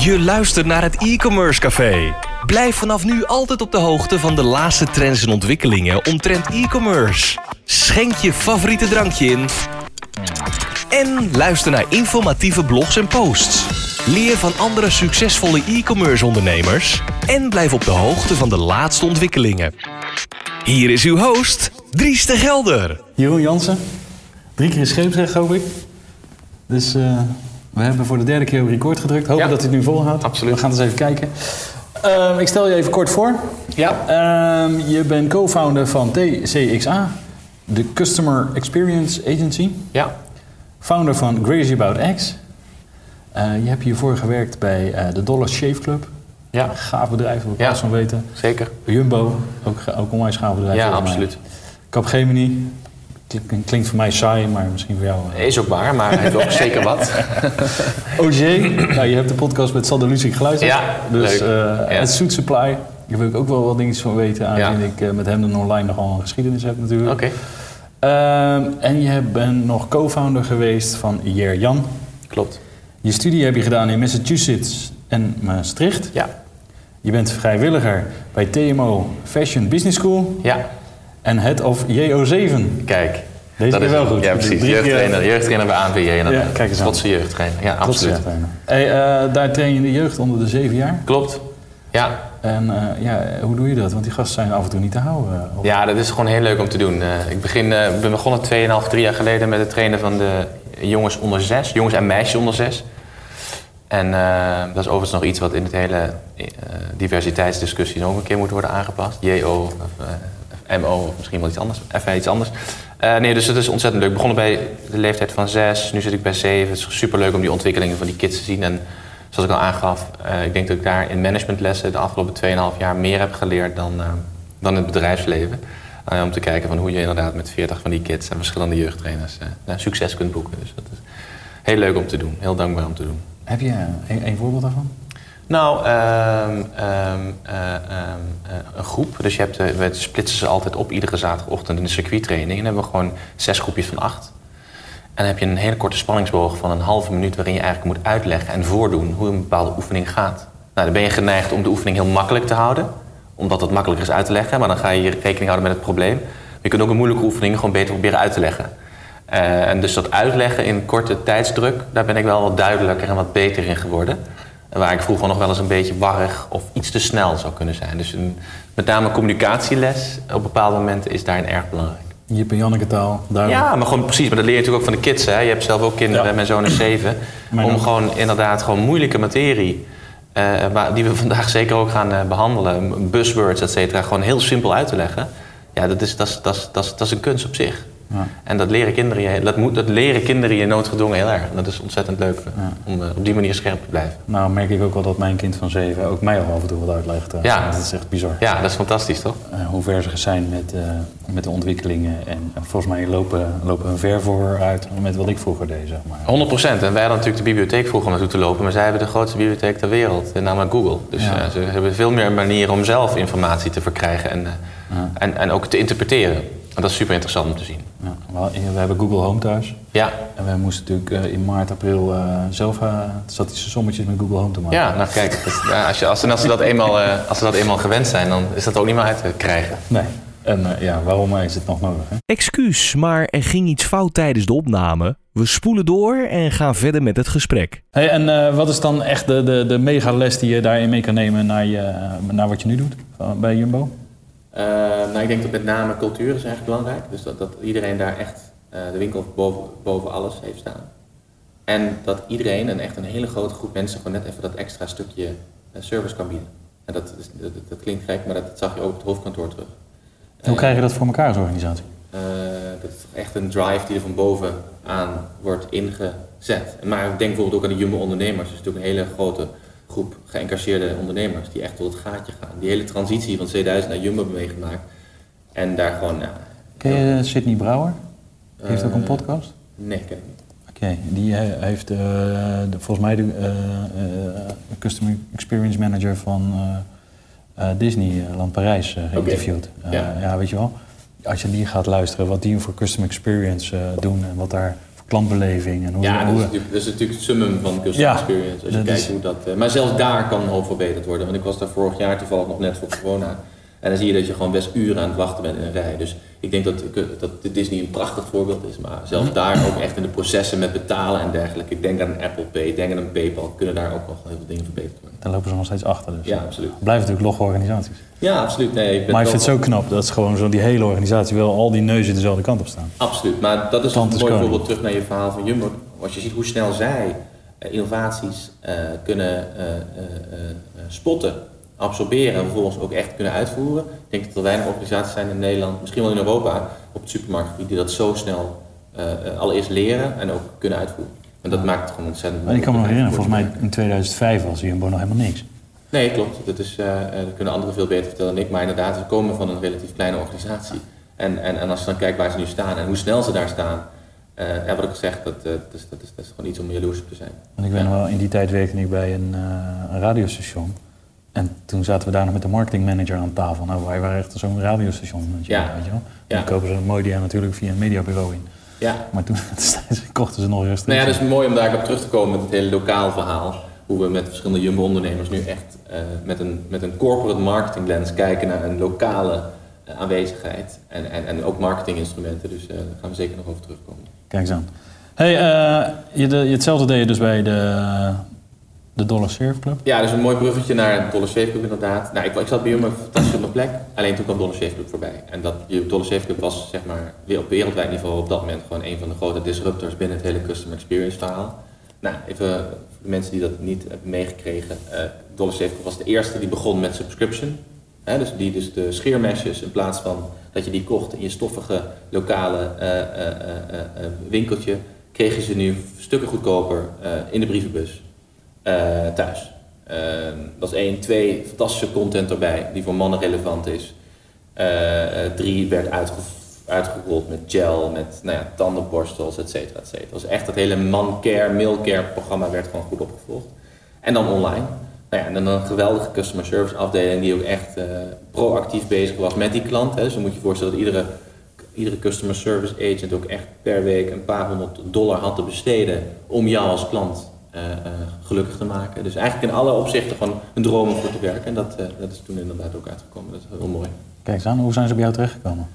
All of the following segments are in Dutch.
Je luistert naar het e-commerce café. Blijf vanaf nu altijd op de hoogte van de laatste trends en ontwikkelingen omtrent e-commerce. Schenk je favoriete drankje in. En luister naar informatieve blogs en posts. Leer van andere succesvolle e-commerce ondernemers. En blijf op de hoogte van de laatste ontwikkelingen. Hier is uw host, Dries de Gelder. Jeroen Jansen. Drie keer scheepsrecht, hoop ik. Dus eh, we hebben voor de derde keer op record gedrukt. Hopen Ja. dat hij het nu volhoudt. Absoluut. We gaan eens even kijken. Ehm, ik stel je even kort voor. Ja. Ehm, je bent co-founder van TCXA, de Customer Experience Agency. Ja. Founder van Crazy About X. Eh, je hebt hiervoor gewerkt bij eh, de Dollar Shave Club. Ja. Gaaf bedrijf, wil ik Ja. van weten. Zeker. Jumbo, ook, ook onwijs gaaf bedrijf. Ja, volgens mij. absoluut. Capgemini, klinkt voor mij saai, maar misschien voor jou... eh, Is ook waar, maar hij heeft ook zeker wat. OG, nou, je hebt de podcast met Sander Lucie geluisterd. Ja, dus leuk. eh Ja. het Suit Supply, daar wil ik ook wel wat dingetjes van weten, aangezien Ja. ik eh, met hem dan online nogal een geschiedenis heb natuurlijk. Oké. Ehm, en je bent nog co-founder geweest van Jer Jan. Klopt. Je studie heb je gedaan in Massachusetts en Maastricht. Ja. Je bent vrijwilliger bij TMO Fashion Business School Ja. En head of JO7. Kijk. Deze dat is wel goed. Ja, precies. Jeugdtrainer, jeugdtrainer bij ANVJ. inderdaad. Ja, kijk eens aan. Trotse jeugdtrainer. Ja, absoluut. jeugdtrainer. Hey, eh, daar train je de jeugd onder de zeven jaar. Klopt. Ja. En eh, ja, hoe doe je dat? Want die gasten zijn af en toe niet te houden. eh, ja, dat is gewoon heel leuk om te doen. Ik begin, ben begonnen 2,5, 3 jaar geleden met het trainen van de jongens onder 6. Jongens en meisjes onder 6. En dat is overigens nog iets wat in het hele diversiteitsdiscussie nog een keer moet worden aangepast. JO of MO of misschien wel iets anders. Even iets anders. Eh, nee, dus het is ontzettend leuk. Begonnen bij de leeftijd van 6, nu zit ik bij 7. Het is superleuk om die ontwikkelingen van die kids te zien. En zoals ik al aangaf, eh, ik denk dat ik daar in managementlessen de afgelopen 2,5 jaar meer heb geleerd dan, eh, dan in het bedrijfsleven. Om te kijken van hoe je inderdaad met 40 van die kids en verschillende jeugdtrainers nou, succes kunt boeken. Dus dat is heel leuk om te doen. Heel dankbaar om te doen. Heb je een, een voorbeeld daarvan? Nou, ehm, ehm, eh, ehm, eh, een groep. Dus je hebt, eh, we splitsen ze altijd op iedere zaterdagochtend in de circuittraining. En dan hebben we gewoon zes groepjes van acht. En dan heb je een hele korte spanningsboog van een halve minuut... waarin je eigenlijk moet uitleggen en voordoen hoe een bepaalde oefening gaat. Nou, dan ben je geneigd om de oefening heel makkelijk te houden. Omdat het makkelijker is uit te leggen. Maar dan ga je rekening houden met het probleem. Maar je kunt ook een moeilijke oefening gewoon beter proberen uit te leggen. En dus dat uitleggen in korte tijdsdruk... daar ben ik wel wat duidelijker en wat beter in geworden. Waar ik vroeger nog wel eens een beetje warrig of iets te snel zou kunnen zijn. Dus een, met name communicatieles op bepaalde momenten is daarin erg belangrijk. Je hebt een Janneke taal, duidelijk. Ja, maar gewoon precies. Maar dat leer je natuurlijk ook van de kids. Hè? Je hebt zelf ook kinderen, Ja. mijn zoon is zeven. Mijn om ook. gewoon inderdaad gewoon moeilijke materie... eh, die we vandaag zeker ook gaan eh, behandelen... buzzwords, et cetera, gewoon heel simpel uit te leggen. Ja, dat is, dat is, dat is, dat is, dat is een kunst op zich. Ja. En dat leren kinderen je, dat moet, dat leren kinderen je noodgedwongen heel erg. Dat is ontzettend leuk Ja. om eh, op die manier scherp te blijven. Nou merk ik ook wel dat mijn kind van zeven ook mij al af en toe wat uitlegt. eh. Ja. Dat is echt bizar. Ja, dat is fantastisch, toch? Eh, hoe ver ze zijn met, met de ontwikkelingen. En volgens mij lopen, lopen hun ver vooruit met wat ik vroeger deed, zeg maar. 100 procent. En wij hadden natuurlijk de bibliotheek vroeger om naartoe te lopen, maar zij hebben de grootste bibliotheek ter wereld, namelijk Google. Dus Ja. ze hebben veel meer manieren om zelf informatie te verkrijgen en, en, en ook te interpreteren. En dat is super interessant om te zien. Ja, we, we hebben Google Home thuis. Ja, En wij moesten natuurlijk eh, in maart, april eh, zelf uh, statistische sommetjes met Google Home te maken. ja nou kijk, dat- als, je, als, en als, ze dat eenmaal, eh, als ze dat eenmaal gewend zijn, dan is dat ook niet meer uit te krijgen. Nee. En eh, ja, waarom is het nog nodig? Hè? Excuus, maar er ging iets fout tijdens de opname. We spoelen door en gaan verder met het gesprek. Hey, en eh, wat is dan echt de, de, de megales die je daarin mee kan nemen naar, je, eh, naar wat je nu doet van- bij Jumbo? Nou, ik denk dat met name cultuur is eigenlijk belangrijk. Dus dat, dat iedereen daar echt eh, de winkel boven, boven alles heeft staan. En dat iedereen, en echt een hele grote groep mensen, gewoon net even dat extra stukje eh, service kan bieden. En dat, is, dat, dat klinkt gek, maar dat, dat zag je ook op het hoofdkantoor terug. Hoe krijg je dat voor elkaar als organisatie? Dat is echt een drive die er van boven aan wordt ingezet. Maar ik denk bijvoorbeeld ook aan de Jumbo ondernemers. Dat is natuurlijk een hele grote groep geëncarceerde ondernemers die echt tot het gaatje gaan. Die hele transitie van 2000 naar Jumbo hebben meegemaakt. En daar gewoon... Ja, Ken je Sydney Brouwer? Die heeft ook een Eh, podcast? Nee, ken ik niet. Oké, die eh, heeft eh, de, volgens mij de eh, Customer Experience Manager van Disneyland Parijs geïnterviewd. Ja. ja, weet je wel. Als je die gaat luisteren, wat die voor Customer Experience doen en wat daar klantbeleving en hoe... Ja, dat is, natuurlijk, dat is natuurlijk het summum van customer Ja, experience. Als je kijkt is- hoe dat, eh, maar zelfs daar kan al verbeterd worden. Want ik was daar vorig jaar toevallig nog net voor corona. En dan zie je dat je gewoon best uren aan het wachten bent in een rij. Dus ik denk dat, dat Disney een prachtig voorbeeld is. Maar zelfs daar ook echt in de processen met betalen en dergelijke. Ik denk aan een Apple Pay, denk aan een PayPal. Kunnen daar ook nog heel veel dingen verbeterd worden. Daar lopen ze nog steeds achter. Dus. Ja, absoluut. Blijven natuurlijk logge organisaties. Ja, absoluut. Nee, ik ben Maar ik vind het zo knap dat ze gewoon zo die hele organisatie wel al die neuzen dezelfde kant op staan. Absoluut, maar dat is een mooi voorbeeld terug naar je verhaal van Jumbo. Als je ziet hoe snel zij eh, innovaties eh, kunnen eh, spotten, absorberen en vervolgens ook echt kunnen uitvoeren. Ik denk dat er weinig organisaties zijn in Nederland, misschien wel in Europa, op het supermarktgebied die dat zo snel eh, eh, allereerst leren en ook kunnen uitvoeren. En dat maakt het gewoon ontzettend Maar ik kan me nog herinneren, volgens mij in 2005 was Jumbo nog helemaal niks. Nee, klopt. Dat, is, eh, dat kunnen anderen veel beter vertellen dan ik. Maar inderdaad, ze komen van een relatief kleine organisatie. En, en, en als je dan kijkt waar ze nu staan en hoe snel ze daar staan. ja, wat ik al zeg, dat, dat, is, dat, is, dat is gewoon iets om jaloers op te zijn. Want ik weet nog wel, in die tijd werkte ik bij een, een radiostation. En toen zaten we daar nog met de marketingmanager aan tafel. Nou, wij waren echt zo'n radiostation. Weet je, Ja. weet je wel. Ja. Dan kopen ze een mooi dia natuurlijk via een mediabureau in. Ja, Maar toen kochten ze nog Nou ja, dat is mooi om daar op terug te komen met het hele lokaal verhaal. Hoe we met verschillende Jumbo-ondernemers nu echt eh, met, een, met een corporate marketing lens kijken naar een lokale eh, aanwezigheid. En, en, en ook marketinginstrumenten. Dus eh, daar gaan we zeker nog over terugkomen. Kijk eens aan. Hey, je, de, je hetzelfde deed je dus bij de, de Dollar Surf Club. Ja, dus een mooi bruggetje naar de Dollar Shave Club inderdaad. Nou, ik, ik zat bij Jumbo fantastisch op mijn plek. Alleen toen kwam Dollar Shave Club voorbij. En dat Dollar Shave Club was zeg maar op wereldwijd niveau op dat moment gewoon een van de grote disruptors binnen het hele customer experience verhaal. Nou, even voor de mensen die dat niet hebben meegekregen. eh Dollar Shave Club was de eerste die begon met subscription. Dus die dus de scheermesjes in plaats van dat je die kocht in je stoffige lokale eh, eh, winkeltje, kregen ze nu stukken goedkoper in de brievenbus eh, thuis. Eh, dat is één. Twee, fantastische content erbij die voor mannen relevant is. Eh, eh, drie, werd uitge uitgerold met gel, met nou ja, tandenborstels, et cetera, et cetera. Dus echt dat hele man-care, male-care programma werd gewoon goed opgevolgd. En dan online. Nou ja, en dan een geweldige customer service afdeling die ook echt proactief bezig was met die klant. Hè. Dus dan moet je je voorstellen dat iedere, iedere customer service agent ook echt per week een paar honderd dollar had te besteden om jou als klant eh, eh, gelukkig te maken. Dus eigenlijk in alle opzichten gewoon een droom om voor te werken. En dat, eh, dat is toen inderdaad ook uitgekomen. Dat is heel mooi. Kijk eens aan, hoe zijn ze bij jou terechtgekomen?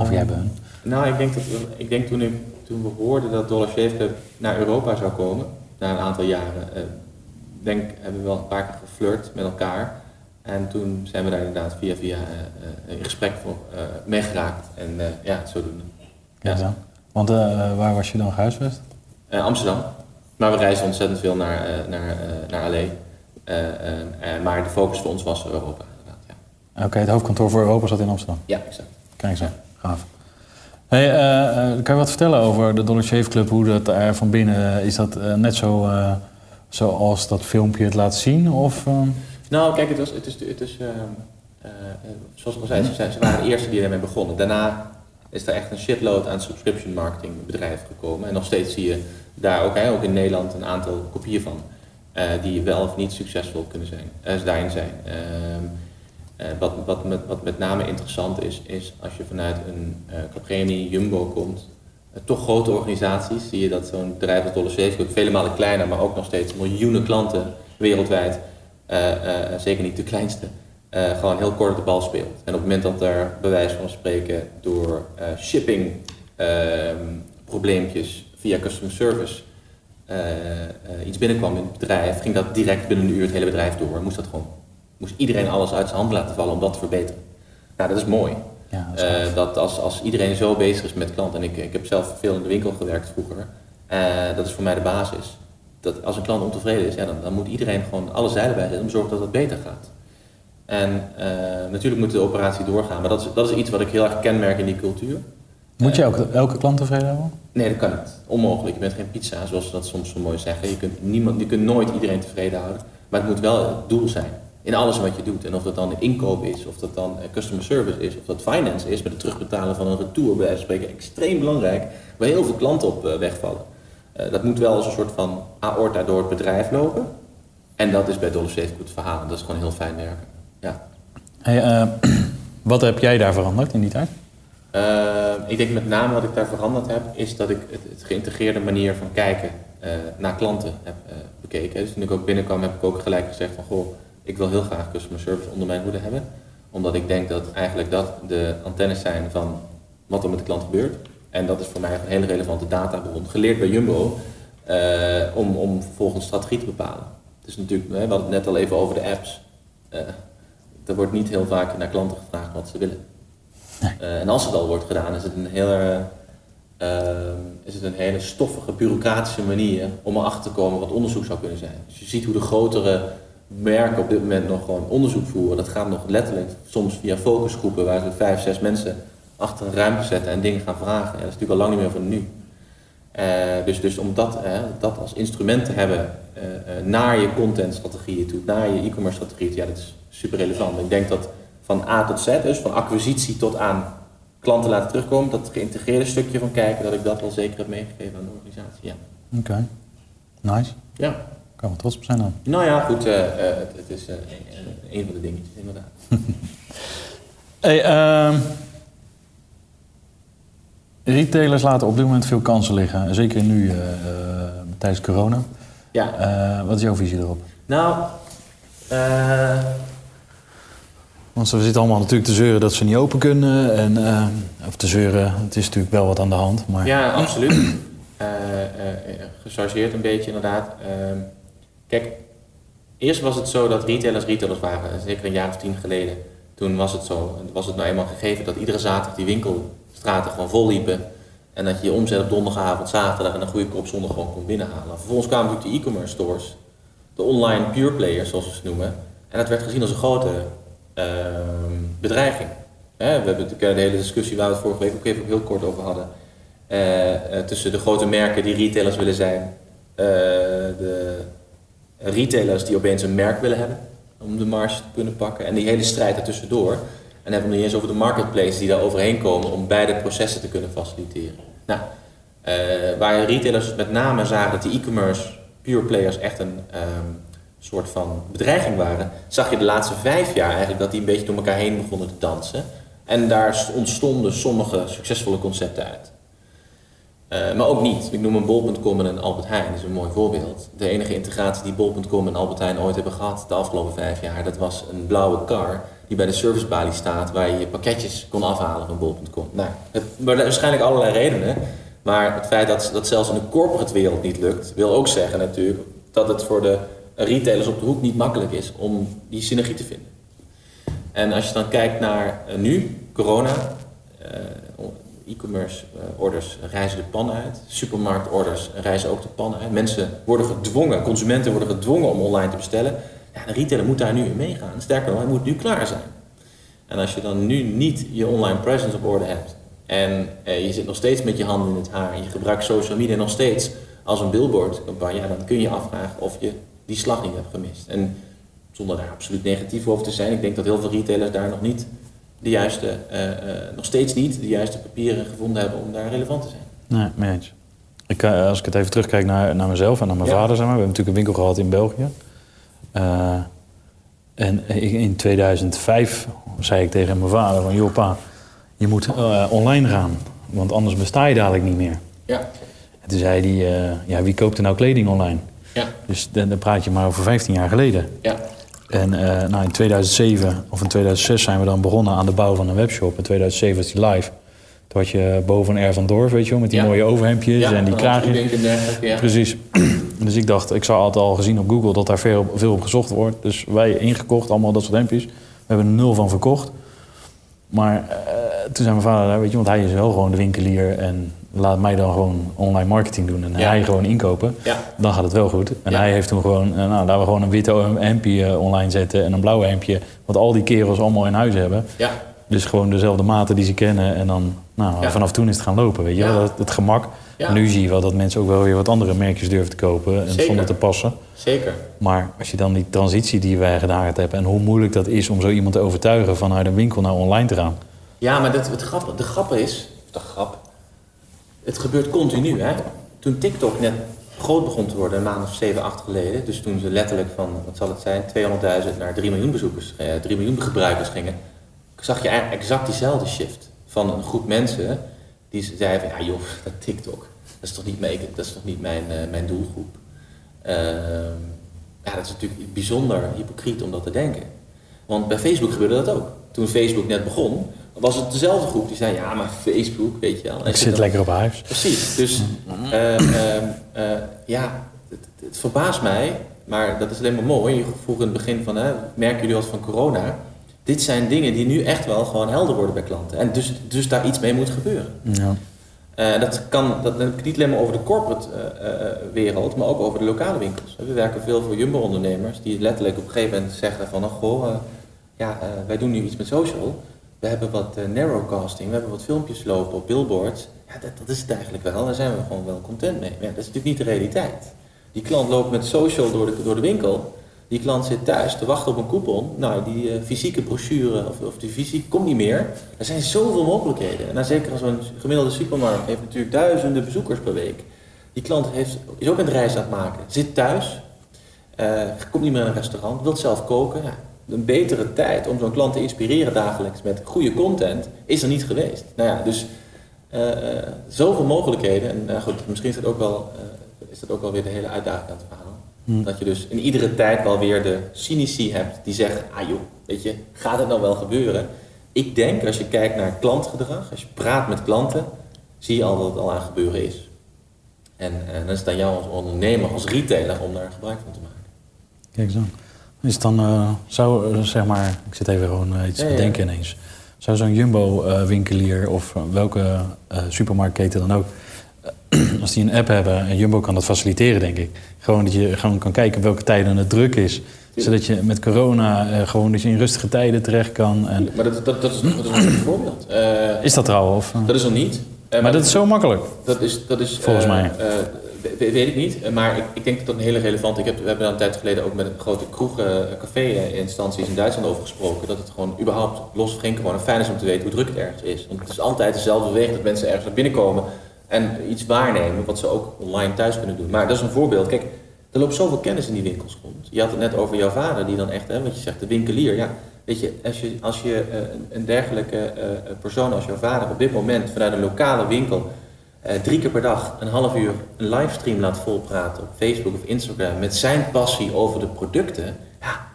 Of jij bij hun? Nou, ik denk, dat ik denk toen, ik, toen we hoorden dat Dollar Shave Club naar Europa zou komen, na een aantal jaren, denk, hebben we wel een paar keer geflirt met elkaar. En toen zijn we daar inderdaad via via eh, in gesprek voor meegeraakt. En ja, zodoende. Ja. aan. Want waar was je dan gehuisvest? Eh, Amsterdam. Maar we reizen ontzettend veel naar, eh, naar, eh, naar LA. Eh, maar de focus voor ons was Europa. Inderdaad, ja. Oké, het hoofdkantoor voor Europa zat in Amsterdam. ja, exact. Kijk aan, gaaf. Hey, kan je wat vertellen over de Dollar Shave Club? Hoe dat er van binnen is dat net zo eh, zoals dat filmpje het laat zien? Of, Nou, kijk, het, was, het is, het is ehm, eh, eh, zoals ik al zei, ze waren de eerste die ermee begonnen. Daarna is er echt een shitload aan subscription marketing bedrijven gekomen. En nog steeds zie je daar ook, ook in Nederland een aantal kopieën van. eh, die wel of niet succesvol kunnen zijn, eh, daarin zijn. Ehm, eh, wat, wat, met, wat met name interessant is, is als je vanuit een uh, Capgemini, Jumbo komt, toch grote organisaties, zie je dat zo'n bedrijf als Dollar Shave vele malen kleiner, maar ook nog steeds miljoenen klanten wereldwijd, zeker niet de kleinste, gewoon heel kort de bal speelt. En op het moment dat er bij wijze van spreken door shipping ehm, probleempjes via customer service eh, eh, iets binnenkwam in het bedrijf, ging dat direct binnen een uur het hele bedrijf door. Moest dat gewoon, moest iedereen alles uit zijn hand laten vallen om dat te verbeteren. Nou, dat is mooi. ja, dat is. Eh, dat als, als iedereen zo bezig is met klanten, en ik, ik heb zelf veel in de winkel gewerkt vroeger, dat is voor mij de basis. Dat als een klant ontevreden is, ja, dan, dan moet iedereen gewoon alle zeilen bij zetten om te zorgen dat het beter gaat. En natuurlijk moet de operatie doorgaan, maar dat is, dat is iets wat ik heel erg kenmerk in die cultuur. Moet je elke, elke klant tevreden hebben? Nee, dat kan niet. Onmogelijk. Je bent geen pizza, zoals ze dat soms zo mooi zeggen. Je kunt, niemand, je kunt nooit iedereen tevreden houden. Maar het moet wel het doel zijn. In alles wat je doet. En of dat dan inkoop is, of dat dan eh, customer service is, of dat finance is, met het terugbetalen van een retour bij wijze van spreken. Extreem belangrijk, waar heel veel klanten op eh, wegvallen. Eh, dat moet wel als een soort van aorta door het bedrijf lopen. En dat is bij Dollar Shave het verhaal. Dat is gewoon heel fijn werken. Ja. Hey, wat heb jij daar veranderd in die tijd? Uh, ik denk met name wat ik daar veranderd heb, is dat ik het, het geïntegreerde manier van kijken uh, naar klanten heb uh, bekeken. Dus toen ik ook binnenkwam heb ik ook gelijk gezegd van goh, ik wil heel graag customer service onder mijn hoede hebben. Omdat ik denk dat eigenlijk dat de antennes zijn van wat er met de klant gebeurt. En dat is voor mij een hele relevante databron, geleerd bij Jumbo, om, om vervolgens strategie te bepalen. Dus natuurlijk, we hadden het net al even over de apps. er wordt niet heel vaak naar klanten gevraagd wat ze willen. Uh, en als het al wordt gedaan, is het een hele, uh, is het een hele stoffige, bureaucratische manier om erachter te komen wat onderzoek zou kunnen zijn. Dus je ziet hoe de grotere merken op dit moment nog gewoon onderzoek voeren. Dat gaat nog letterlijk soms via focusgroepen waar ze vijf, zes mensen achter een ruimte zetten en dingen gaan vragen. Ja, dat is natuurlijk al lang niet meer van nu. Uh, dus, dus om dat, dat als instrument te hebben naar je contentstrategieën toe, naar je e-commerce strategieën, ja, dat is super relevant. Ik denk dat van A tot Z, dus van acquisitie tot aan klanten laten terugkomen, dat geïntegreerde stukje van kijken, dat ik dat wel zeker heb meegegeven aan de organisatie. Ja. Oké, nice. Ja. Kan wel trots op zijn dan. Nou ja, goed, uh, uh, het, het, is uh, een van de dingetjes, inderdaad. hey, um, retailers laten op dit moment veel kansen liggen, zeker nu tijdens corona. Ja. wat is jouw visie erop? Nou, want ze zitten allemaal natuurlijk te zeuren dat ze niet open kunnen. En, uh, of te zeuren, het is natuurlijk wel wat aan de hand. Maar... Ja, absoluut. uh, gechargeerd een beetje inderdaad. Ehm, kijk, eerst was het zo dat retailers retailers waren. Zeker een jaar of tien geleden. Toen was het zo. Was het nou eenmaal gegeven dat iedere zaterdag die winkelstraten gewoon vol liepen. En dat je je omzet op donderdagavond, zaterdag en een goede kop zondag gewoon kon binnenhalen. Vervolgens kwamen natuurlijk de e-commerce stores. De online pure players zoals we ze noemen. En dat werd gezien als een grote bedreiging. we hebben de hele discussie waar we het vorige week ook even heel kort over hadden. Uh, uh, tussen de grote merken die retailers willen zijn, de retailers die opeens een merk willen hebben om de marge te kunnen pakken en die hele strijd ertussendoor. En hebben we het niet eens over de marketplaces die daar overheen komen om beide processen te kunnen faciliteren. Nou, waar retailers met name zagen dat die e-commerce pure players echt een um, soort van bedreiging waren, zag je de laatste vijf jaar eigenlijk dat die een beetje door elkaar heen begonnen te dansen. En daar ontstonden sommige succesvolle concepten uit. Uh, maar ook niet. Ik noem een bol.com en een Albert Heijn, dat is een mooi voorbeeld. De enige integratie die bol.com en Albert Heijn ooit hebben gehad de afgelopen vijf jaar, dat was een blauwe car die bij de servicebalie staat, waar je je pakketjes kon afhalen van bol.com. Nou, het, waarschijnlijk allerlei redenen. Maar het feit dat dat zelfs in de corporate wereld niet lukt, wil ook zeggen natuurlijk dat het voor de retailers op de hoek niet makkelijk is om die synergie te vinden. En als je dan kijkt naar uh, nu, corona, uh, e-commerce uh, orders reizen de pan uit, supermarktorders reizen ook de pan uit. Mensen worden gedwongen, consumenten worden gedwongen om online te bestellen. Ja, de retailer moet daar nu in meegaan. Sterker nog, hij moet nu klaar zijn. En als je dan nu niet je online presence op orde hebt en je zit nog steeds met je handen in het haar en je gebruikt social media nog steeds als een billboardcampagne, ja, dan kun je afvragen of je die slag niet heb gemist. En zonder daar absoluut negatief over te zijn, ik denk dat heel veel retailers daar nog niet de juiste, uh, uh, nog steeds niet de juiste papieren gevonden hebben om daar relevant te zijn. Nee, mee eens. Ik, uh, als ik het even terugkijk naar, naar mezelf en naar mijn ja. vader, zeg maar. we hebben natuurlijk een winkel gehad in België. en in 2005 zei ik tegen mijn vader van, joh pa, je moet online gaan, want anders besta je dadelijk niet meer. Ja. En toen zei hij, ja, wie koopt er nou kleding online? Ja. Dus dan, dan, praat je maar over 15 jaar geleden. Ja. En uh, nou, in 2007 of in 2006 zijn we dan begonnen aan de bouw van een webshop. In 2007 was die live. Toen had je boven een R van Dorf, weet je wel, met die ja. mooie overhemdjes ja, en die kraagjes. Ja. Precies. dus ik dacht, ik zou altijd al gezien op Google dat daar veel, veel op gezocht wordt. Dus wij ingekocht, allemaal dat soort hemdjes. We hebben er nul van verkocht. Maar uh, toen zei mijn vader, weet je, want hij is wel gewoon de winkelier en laat mij dan gewoon online marketing doen en Ja. hij gewoon inkopen. Ja. Dan gaat het wel goed. En Ja. hij heeft toen gewoon, eh, nou, laten we gewoon een witte hempje eh, online zetten en een blauwe hempje. Wat al die kerels allemaal in huis hebben. Ja. Dus gewoon dezelfde maten die ze kennen. En dan, nou, vanaf toen is het gaan lopen, weet je wel. Dat, het gemak. Nu zie je wel dat mensen ook wel weer wat andere merkjes durven te kopen. En Zeker. zonder te passen. Zeker. Maar als je dan die transitie die wij gedaan hebben... en hoe moeilijk dat is om zo iemand te overtuigen... vanuit een winkel naar online te gaan. Ja, maar dat, het grap, de grap is, de grap, het gebeurt continu. Hè? Toen TikTok net groot begon te worden, een maand of 7, 8 geleden, dus toen ze letterlijk van, wat zal het zijn, 200.000 naar 3 miljoen bezoekers, eh, 3 miljoen gebruikers gingen, zag je eigenlijk exact diezelfde shift. van een groep mensen die zeiden van ja joh, dat TikTok, dat is toch niet mijn, dat is toch niet mijn, eh, mijn doelgroep. Ehm, ja, dat is natuurlijk bijzonder hypocriet om dat te denken. Want bij Facebook gebeurde dat ook. Toen Facebook net begon, was het dezelfde groep die zei ja, maar Facebook, weet je wel. Ik zit lekker op huis. Precies. Dus uh, uh, ja, het, het, verbaast mij, maar dat is alleen maar mooi. Je vroeg in het begin van, hè, merken jullie wat van corona? Dit zijn dingen die nu echt wel gewoon helder worden bij klanten. En dus, dus daar iets mee moet gebeuren. Ja. Uh, dat kan, dat heb ik niet alleen maar over de corporate wereld, maar ook over de lokale winkels. We werken veel voor jumbo-ondernemers die letterlijk op een gegeven moment zeggen van, oh, goh, ja, wij doen nu iets met social. We hebben wat uh, narrowcasting, we hebben wat filmpjes lopen op billboards. Ja, dat, dat, is het eigenlijk wel. Daar zijn we gewoon wel content mee. Maar ja, dat is natuurlijk niet de realiteit. Die klant loopt met social door de, door de winkel. Die klant zit thuis te wachten op een coupon. Nou, die uh, fysieke brochure of, of die fysiek komt niet meer. Er zijn zoveel mogelijkheden. En dan zeker als een gemiddelde supermarkt heeft natuurlijk duizenden bezoekers per week. Die klant heeft, is ook een reis aan het maken. Zit thuis, uh, komt niet meer naar een restaurant, wil zelf koken. Ja, een betere tijd om zo'n klant te inspireren dagelijks met goede content is er niet geweest. Nou ja, dus uh, zoveel mogelijkheden. En uh, goed, misschien is dat ook wel, is dat ook wel weer de hele uitdaging aan het verhaal. Hmm. Dat je dus in iedere tijd wel weer de cynici hebt die zeggen, ah joh, weet je, gaat het nou wel gebeuren? Ik denk, als je kijkt naar klantgedrag, als je praat met klanten, zie je al dat het al aan gebeuren is. En, en dan is het aan jou als ondernemer, als retailer, om daar gebruik van te maken. Kijk. Is het dan, uh, zou, uh, zeg maar, ik zit even gewoon uh, iets te denken ineens. Zou zo'n Jumbo-winkelier of welke supermarktketen dan ook, als die een app hebben en Jumbo kan dat faciliteren, denk ik. Gewoon dat je gewoon kan kijken welke tijden het druk is. Zodat je met corona gewoon dat je in rustige tijden terecht kan. En... Maar dat, dat, dat, is, dat is een voorbeeld. is dat er al? Of? Dat is nog niet. maar, maar dat is zo makkelijk. Dat is, dat is volgens mij weet ik niet, maar ik, ik, denk dat dat een hele relevant is. We hebben daar een tijd geleden ook met een grote kroegen, café-instanties in Duitsland over gesproken. Dat het gewoon überhaupt los geen corona fijn is om te weten hoe druk het ergens is. Want het is altijd dezelfde beweging dat mensen ergens naar binnen komen en iets waarnemen wat ze ook online thuis kunnen doen. Maar dat is een voorbeeld. Kijk, er loopt zoveel kennis in die winkels rond. Je had het net over jouw vader, die dan echt, hè, wat je zegt, de winkelier. Ja, weet je, als je, als je een dergelijke persoon als jouw vader op dit moment vanuit een lokale winkel uh, drie keer per dag een half uur een livestream laat volpraten op Facebook of Instagram met zijn passie over de producten, ja,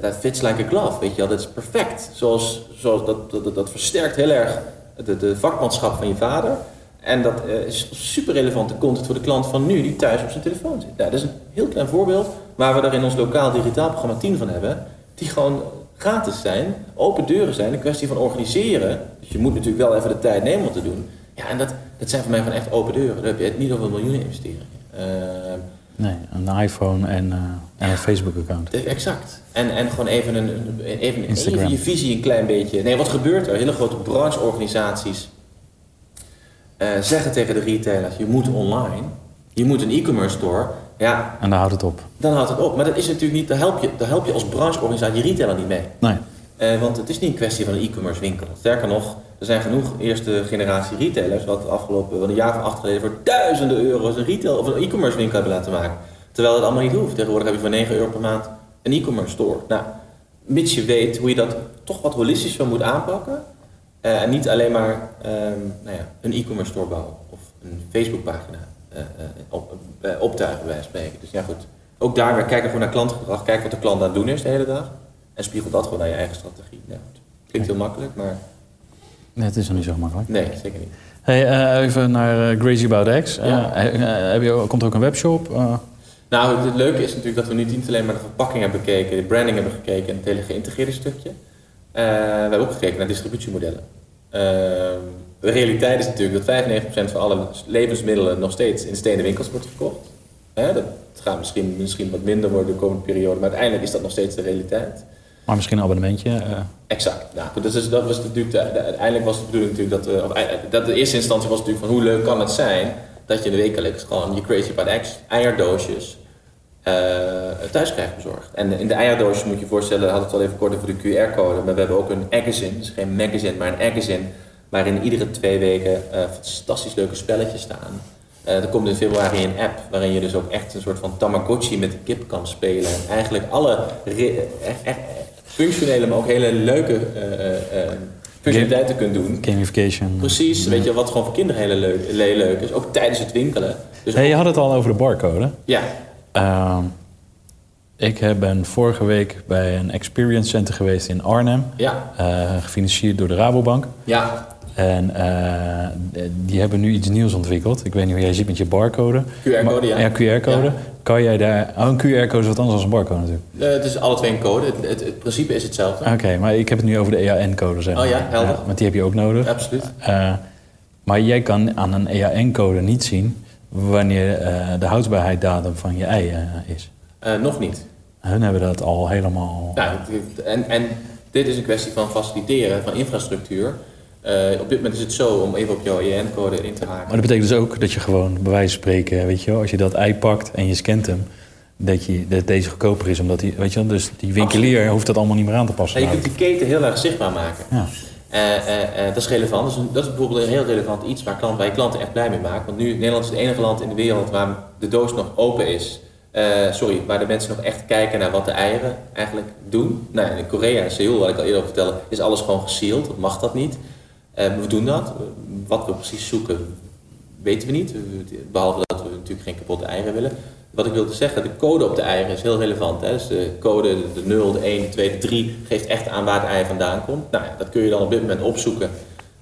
dat fits like a glove, weet je wel, dat is perfect. Zoals, zoals dat, dat, dat versterkt heel erg de, de vakmanschap van je vader. En dat uh, is super relevante content voor de klant van nu die thuis op zijn telefoon zit. Ja, dat is een heel klein voorbeeld waar we er in ons lokaal digitaal programma 10 van hebben. Die gewoon gratis zijn, open deuren zijn, een kwestie van organiseren. Dus je moet natuurlijk wel even de tijd nemen om te doen. Ja, en dat, dat zijn voor mij gewoon echt open deuren. Daar heb je het niet over miljoenen investeringen. Uh, nee, een iPhone en, uh, en een Facebook-account. Exact. En, en gewoon even, een, even, even je visie een klein beetje. Nee, wat gebeurt er? Hele grote brancheorganisaties uh, zeggen tegen de retailers: je moet online, je moet een e-commerce store. Ja, en dan houdt het op. Dan houdt het op. Maar dat is natuurlijk niet, daar help je, daar help je als brancheorganisatie je retailer niet mee. Nee. Want het is niet een kwestie van een e-commerce winkel. Sterker nog, er zijn genoeg eerste generatie retailers wat afgelopen wat een jaar of acht geleden voor duizenden euro's een retail of een e-commerce winkel hebben laten maken. Terwijl dat allemaal niet hoeft. Tegenwoordig heb je voor 9 euro per maand een e-commerce store. Nou, mits je weet hoe je dat toch wat holistischer moet aanpakken. Uh, en niet alleen maar um, nou ja, een e-commerce store bouwen of een Facebookpagina uh, op, optuigen bij spreken. Dus ja goed, ook daar weer kijken gewoon naar klantgedrag. Kijken wat de klant aan het doen is de hele dag. En spiegel dat gewoon naar je eigen strategie. Klinkt heel makkelijk, maar... Nee, het is nog niet zo makkelijk. Nee, zeker niet. Hey, uh, even naar uh, Crazy About X. Ja. Uh, heb je, komt er ook een webshop? Nou, het leuke is natuurlijk dat we nu niet alleen maar de verpakking hebben gekeken, de branding hebben gekeken en het hele geïntegreerde stukje. we hebben ook gekeken naar distributiemodellen. De realiteit is natuurlijk dat 95% van alle levensmiddelen nog steeds in stenen winkels wordt verkocht. dat gaat misschien, misschien wat minder worden de komende periode, maar uiteindelijk is dat nog steeds de realiteit. Maar misschien een abonnementje. Uh... Exact. Nou, dat, was natuurlijk de, uiteindelijk was de bedoeling natuurlijk dat, uh, of, dat de eerste instantie was natuurlijk van hoe leuk kan het zijn dat je de wekelijks gewoon je Crazy About X eierdoosjes uh, thuis krijgt bezorgd. En in de eierdoosjes moet je je voorstellen, had het al even kort over de QR-code, maar we hebben ook een magazine, dus geen magazine, maar een magazine, waarin iedere twee weken fantastisch leuke spelletjes staan. er komt in februari een app waarin je dus ook echt een soort van Tamagotchi met de kip kan spelen. En eigenlijk alle functionele, maar ook hele leuke uh, uh, functionaliteiten kunt doen. Gamification. Precies, weet je, wat gewoon voor kinderen heel leuk, heel leuk is. Ook tijdens het winkelen. Dus Hey, ook- je had het al over de barcode. ja, Ehm, ik heb- ben vorige week bij een experience center geweest in Arnhem. ja, eh, gefinancierd door de Rabobank. ja, En eh, die hebben nu iets nieuws ontwikkeld. Ik weet niet hoe jij ziet met je barcode. QR-code, ja. Ja, QR-code. Ja. Kan jij daar... Oh, een QR-code is wat anders dan een barcode natuurlijk. Eh, het is alle twee een code. Het, het, het principe is hetzelfde. Oké, maar ik heb het nu over de EAN-code, zeg Oh maar. ja, helder. want die heb je ook nodig. Absoluut. Eh, maar jij kan aan een EAN-code niet zien wanneer de houdbaarheidsdatum van je ei is. Nog niet. Hun hebben dat al helemaal... Nou, het- en, en dit is een kwestie van faciliteren, van infrastructuur. Eh, op dit moment is het zo, om even op jouw EN-code in te haken. Maar dat betekent dus ook dat je gewoon, bij wijze van spreken, weet je wel, als je dat ei pakt en je scant hem, dat, je, dat deze goedkoper is, omdat die, weet je wel, dus die winkelier hoeft dat allemaal niet meer aan te passen. En je kunt die keten heel erg zichtbaar maken. Ja. Eh, eh, dat is relevant. Dat is, een- dat is bijvoorbeeld een heel relevant iets waar, klant, waar je klanten echt blij mee maakt. Want nu, Nederland is het enige land in de wereld waar de doos nog open is. Sorry, waar de mensen nog echt kijken naar wat de eieren eigenlijk doen. Nou, ja, in Korea en Seoul, wat ik al eerder vertelde, is alles gewoon gesealed. Dat mag dat niet. Eh, we doen dat. Wat we precies zoeken, weten we niet. Behalve dat we natuurlijk geen kapotte eieren willen. Wat ik wilde zeggen, de code op de eieren is heel relevant. Hè? Dus de code, de 0, de 1, de 2, de 3, geeft echt aan waar het ei vandaan komt. Nou dat kun je dan op dit moment opzoeken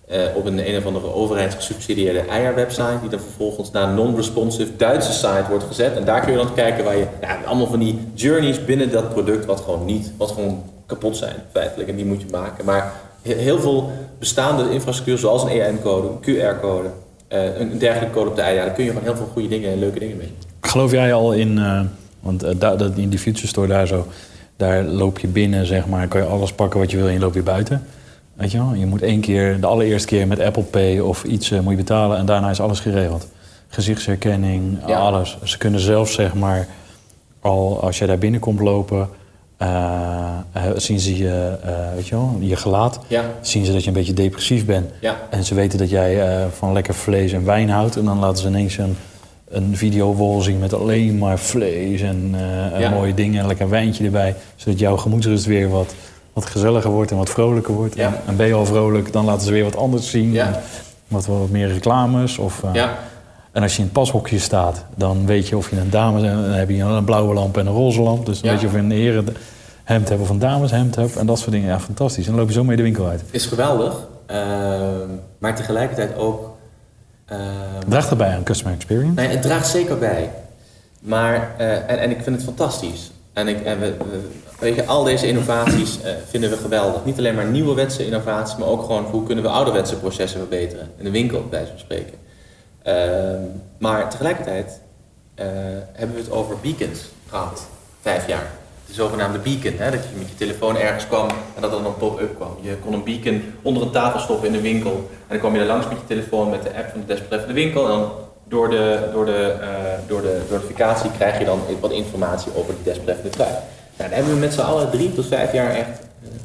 eh, op een een of andere overheidsgesubsidieerde eierwebsite, die dan vervolgens naar een non-responsive Duitse site wordt gezet. En daar kun je dan kijken waar je, ja, allemaal van die journeys binnen dat product wat gewoon niet, wat gewoon kapot zijn feitelijk. En die moet je maken. Maar heel veel bestaande infrastructuur, zoals een EAN-code, een QR-code, eh, een dergelijke code op de ei, daar kun je gewoon heel veel goede dingen en leuke dingen mee. Geloof jij al in, eh, want eh, dat, in die future store daar zo, daar loop je binnen, zeg maar, kan je alles pakken wat je wil en je loopt weer buiten. Weet je wel? Je moet één keer, de allereerste keer met Apple Pay of iets moet je betalen en daarna is alles geregeld. Gezichtsherkenning, Ja. alles. Ze kunnen zelfs, zeg maar, al als jij daar binnenkomt lopen, eh, zien ze je, eh, weet je wel, je gelaat. Ja, Zien ze dat je een beetje depressief bent. ja, En ze weten dat jij van lekker vlees en wijn houdt. En dan laten ze ineens een, een videowall zien met alleen maar vlees en, Ja. mooie dingen en lekker wijntje erbij. Zodat jouw gemoedsrust weer wat, wat gezelliger wordt en wat vrolijker wordt. En, en ben je al vrolijk, dan laten ze weer wat anders zien. Wat, wat meer reclames. Of, ja. En als je in het pashokje staat, dan weet je of je een dames... En dan heb je een blauwe lamp en een roze lamp. Dus dan Ja. weet je of je een herenhemd hebt of een dameshemd hebt. En dat soort dingen. Ja, fantastisch. En dan loop je zo mee de winkel uit. Is geweldig, ehm, maar tegelijkertijd ook... ehm, Draagt erbij aan customer experience. Nee, het draagt zeker bij. Maar, eh, en, en ik vind het fantastisch. En, ik, en we, we- weet je, al deze innovaties eh, vinden we geweldig. Niet alleen maar nieuwe wetse innovaties, maar ook gewoon hoe kunnen we ouderwetse processen verbeteren. In de winkel, bij wijze van spreken. Ehm, maar tegelijkertijd eh, hebben we het over beacons gehad. Vijf jaar. De zogenaamde beacon. Hè? Dat je met je telefoon ergens kwam en dat er dan een pop-up kwam. Je kon een beacon onder een tafel stoppen in de winkel. En dan kwam je er langs met je telefoon met de app van de desbetreffende winkel. En dan door de, door de, eh, door de notificatie krijg je dan wat informatie over die desbetreffende trui. Nou, daar hebben we met z'n allen drie tot vijf jaar echt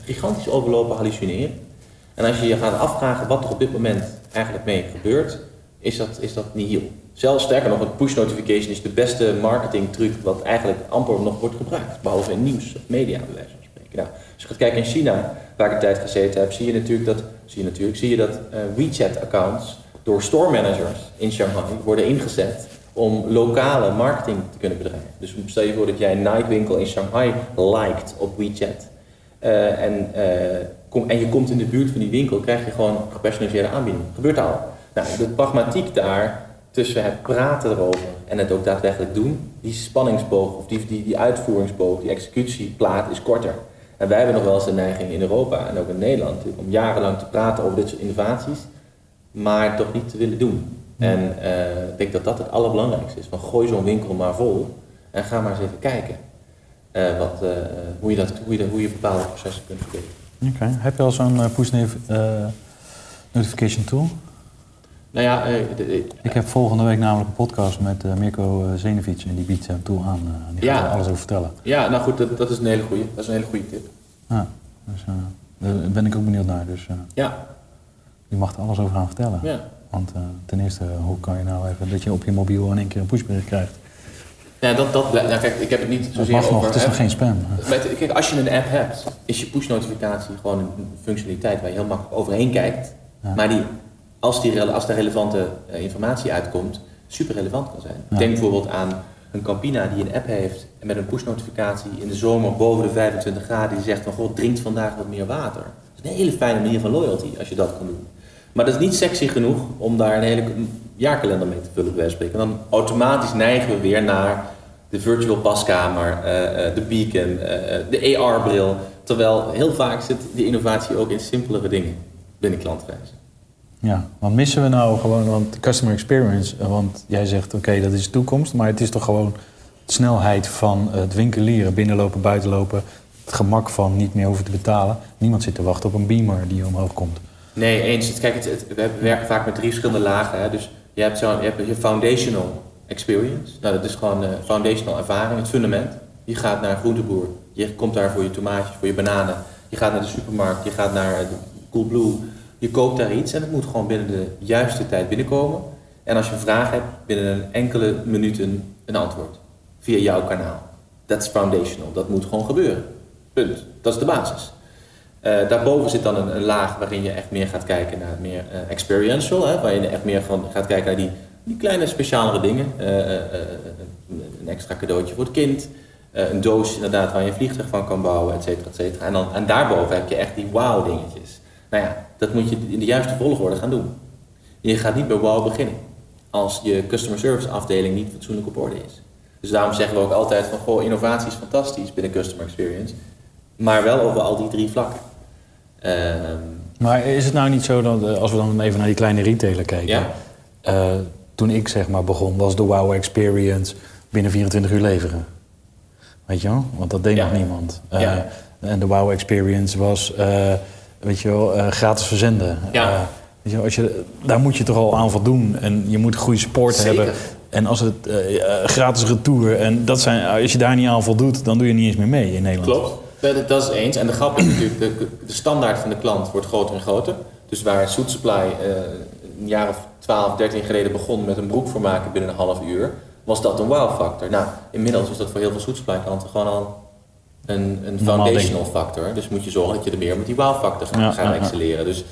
gigantisch overlopen hallucineren. En als je je gaat afvragen wat er op dit moment eigenlijk mee gebeurt, is dat, is dat nihil. Zelfs sterker nog, een push notification is de beste marketing truc wat eigenlijk amper nog wordt gebruikt. Behalve in nieuws of media, bij wijze van spreken. Als je gaat kijken in China, waar ik tijd gezeten heb, zie je natuurlijk dat, zie je natuurlijk, zie je dat eh, WeChat-accounts door store managers in Shanghai worden ingezet om lokale marketing te kunnen bedrijven. Dus stel je voor dat jij een Nike-winkel in Shanghai liked op WeChat. eh, en, eh, en je komt in de buurt van die winkel, krijg je gewoon gepersonaliseerde aanbieding. Gebeurt al. Nou, de pragmatiek daar tussen het praten erover en het ook daadwerkelijk doen, die spanningsboog of die, die, die uitvoeringsboog, die executieplaat is korter. En wij hebben nog wel eens de neiging in Europa en ook in Nederland natuurlijk, om jarenlang te praten over dit soort innovaties, maar toch niet te willen doen. En eh, ik denk dat dat het allerbelangrijkste is. Van gooi zo'n winkel maar vol en ga maar eens even kijken eh, wat, eh, hoe, je dat, hoe, je, dat- hoe je bepaalde processen kunt verbeteren. Oké. Heb je al zo'n push notification tool? Nou ja, eh, Ik heb volgende week namelijk een podcast met eh, Mirko eh, Zenevic en die biedt zo'n tool aan. die gaat er alles over vertellen. ja, nou goed, dat, dat is een hele goede. Dat is een hele goede tip. Ja, dus daar ben ik ook benieuwd naar. Dus Ja, die mag er alles over gaan vertellen. ja. Want ten eerste, hoe kan je nou even dat je op je mobiel in één keer een pushbericht krijgt? Ja, dat, dat, nou, kijk, ik heb het niet zozeer mag nog, over... het is nog geen spam. Met- kijk, als je een app hebt, is je push-notificatie gewoon een functionaliteit waar je heel makkelijk overheen kijkt. Ja. Maar die, als, die, als daar relevante eh, informatie uitkomt, super relevant kan zijn. Ja. Denk bijvoorbeeld aan een Campina die een app heeft en met een push-notificatie in de zomer boven de 25 graden die zegt van goh, drinkt vandaag wat meer water. Dat is een hele fijne manier van loyalty als je dat kan doen. Maar dat is niet sexy genoeg om daar een hele jaarkalender mee te vullen, bij spreken. En dan automatisch neigen we weer naar de virtual paskamer, eh, eh, de beacon, de AR-bril. Terwijl heel vaak zit die innovatie ook in simpelere dingen binnen klantreizen. Ja, want missen we nou gewoon, want customer experience, want jij zegt oké, dat is de toekomst, maar het is toch gewoon de snelheid van het winkelieren, binnenlopen, buitenlopen, het gemak van niet meer hoeven te betalen. Niemand zit te wachten op een beamer die omhoog komt. Nee, eens. Kijk, het, we werken vaak met drie verschillende lagen. Hè. Dus je hebt, zo, je foundational experience. Nou, dat is gewoon eh foundational ervaring, het fundament. Je gaat naar een groenteboer. Je komt daar voor je tomaatjes, voor je bananen. Je gaat naar de supermarkt. Je gaat naar eh, Coolblue. Je koopt daar iets en het moet gewoon binnen de juiste tijd binnenkomen. En als je een vraag hebt, binnen een enkele minuten een antwoord. Via jouw kanaal. Is foundational. Dat moet gewoon gebeuren. Punt. Dat is de basis. Eh, daarboven zit dan een, laag waarin je echt meer gaat kijken naar meer eh, experiential. Hè, je echt meer gaat kijken naar die, die kleine specialere dingen. Eh, een, extra cadeautje voor het kind. een doos inderdaad waar je een vliegtuig van kan bouwen, et cetera, et cetera. En, dan, en daarboven heb je echt die wow dingetjes. Nou ja, dat moet je in de juiste volgorde gaan doen. Je gaat niet bij wow beginnen. Als je customer service afdeling niet fatsoenlijk op orde is. Dus daarom zeggen we ook altijd van, goh, innovatie is fantastisch binnen customer experience. Maar wel over al die drie vlakken. Ehm, Maar is het nou niet zo dat, eh, als we dan even naar die kleine retailer kijken, ja, eh, toen ik zeg maar begon, was de wow experience binnen 24 uur leveren. Weet je wel? Want dat deed Ja. nog niemand. Eh, Ja. En de wow experience was, eh, weet je wel, eh, gratis verzenden. Ja. Eh, weet je wel, als je, daar moet je toch al aan voldoen. En je moet goede support Zeker. hebben. En als het eh, gratis retour, en dat zijn, als je daar niet aan voldoet, dan doe je niet eens meer mee in Nederland. klopt. Dat, is eens. En de grap is natuurlijk, de, de standaard van de klant wordt groter en groter. Dus waar Soet Supply een jaar of 12, 13 geleden begon met een broek voor maken binnen een half uur, was dat een wow-factor. Nou, inmiddels is dat voor heel veel Soet Supply klanten gewoon al een, foundational factor. Dus moet je zorgen dat je er meer met die wow-factor gaat, Ja, excelleren. Dus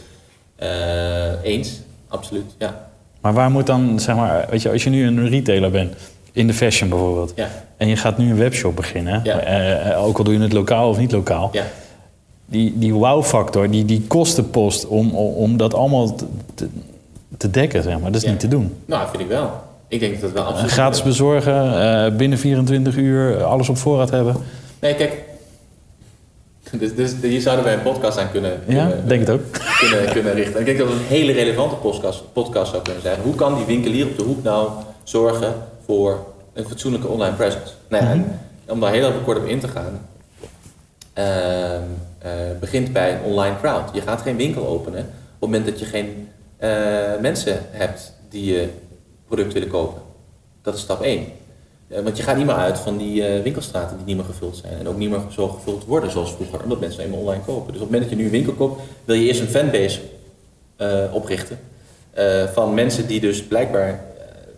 eh, eens, absoluut, ja. Maar waar moet dan, zeg maar, weet je, als je nu een retailer bent, in de fashion bijvoorbeeld, Ja, en je gaat nu een webshop beginnen, Ja. eh, eh, ook al doe je het lokaal of niet lokaal, ja. die, die wow-factor, die, die kostenpost om, om, dat allemaal te, te, dekken, zeg maar, dat is niet te doen. Nou, vind ik wel. Ik denk dat dat wel absoluut... gratis bezorgen, binnen 24 uur, alles op voorraad hebben. Nee, kijk. Dus, dus hier zouden wij een podcast aan kunnen, Ja, kunnen, denk het ook. kunnen, kunnen richten. Ik denk dat het een hele relevante podcast, podcast zou kunnen zijn. Hoe kan die winkelier op de hoek nou zorgen voor een fatsoenlijke online presence? Nou ja, en om daar heel even kort op in te gaan. ehm, eh, begint bij een online crowd. Je gaat geen winkel openen op het moment dat je geen eh, mensen hebt die je product willen kopen. Dat is stap 1. Eh, want je gaat niet meer uit van die eh, winkelstraten die niet meer gevuld zijn. En ook niet meer zo gevuld worden zoals vroeger, omdat mensen eenmaal online kopen. Dus op het moment dat je nu een winkel koopt, wil je eerst een fanbase eh, oprichten. van mensen die dus blijkbaar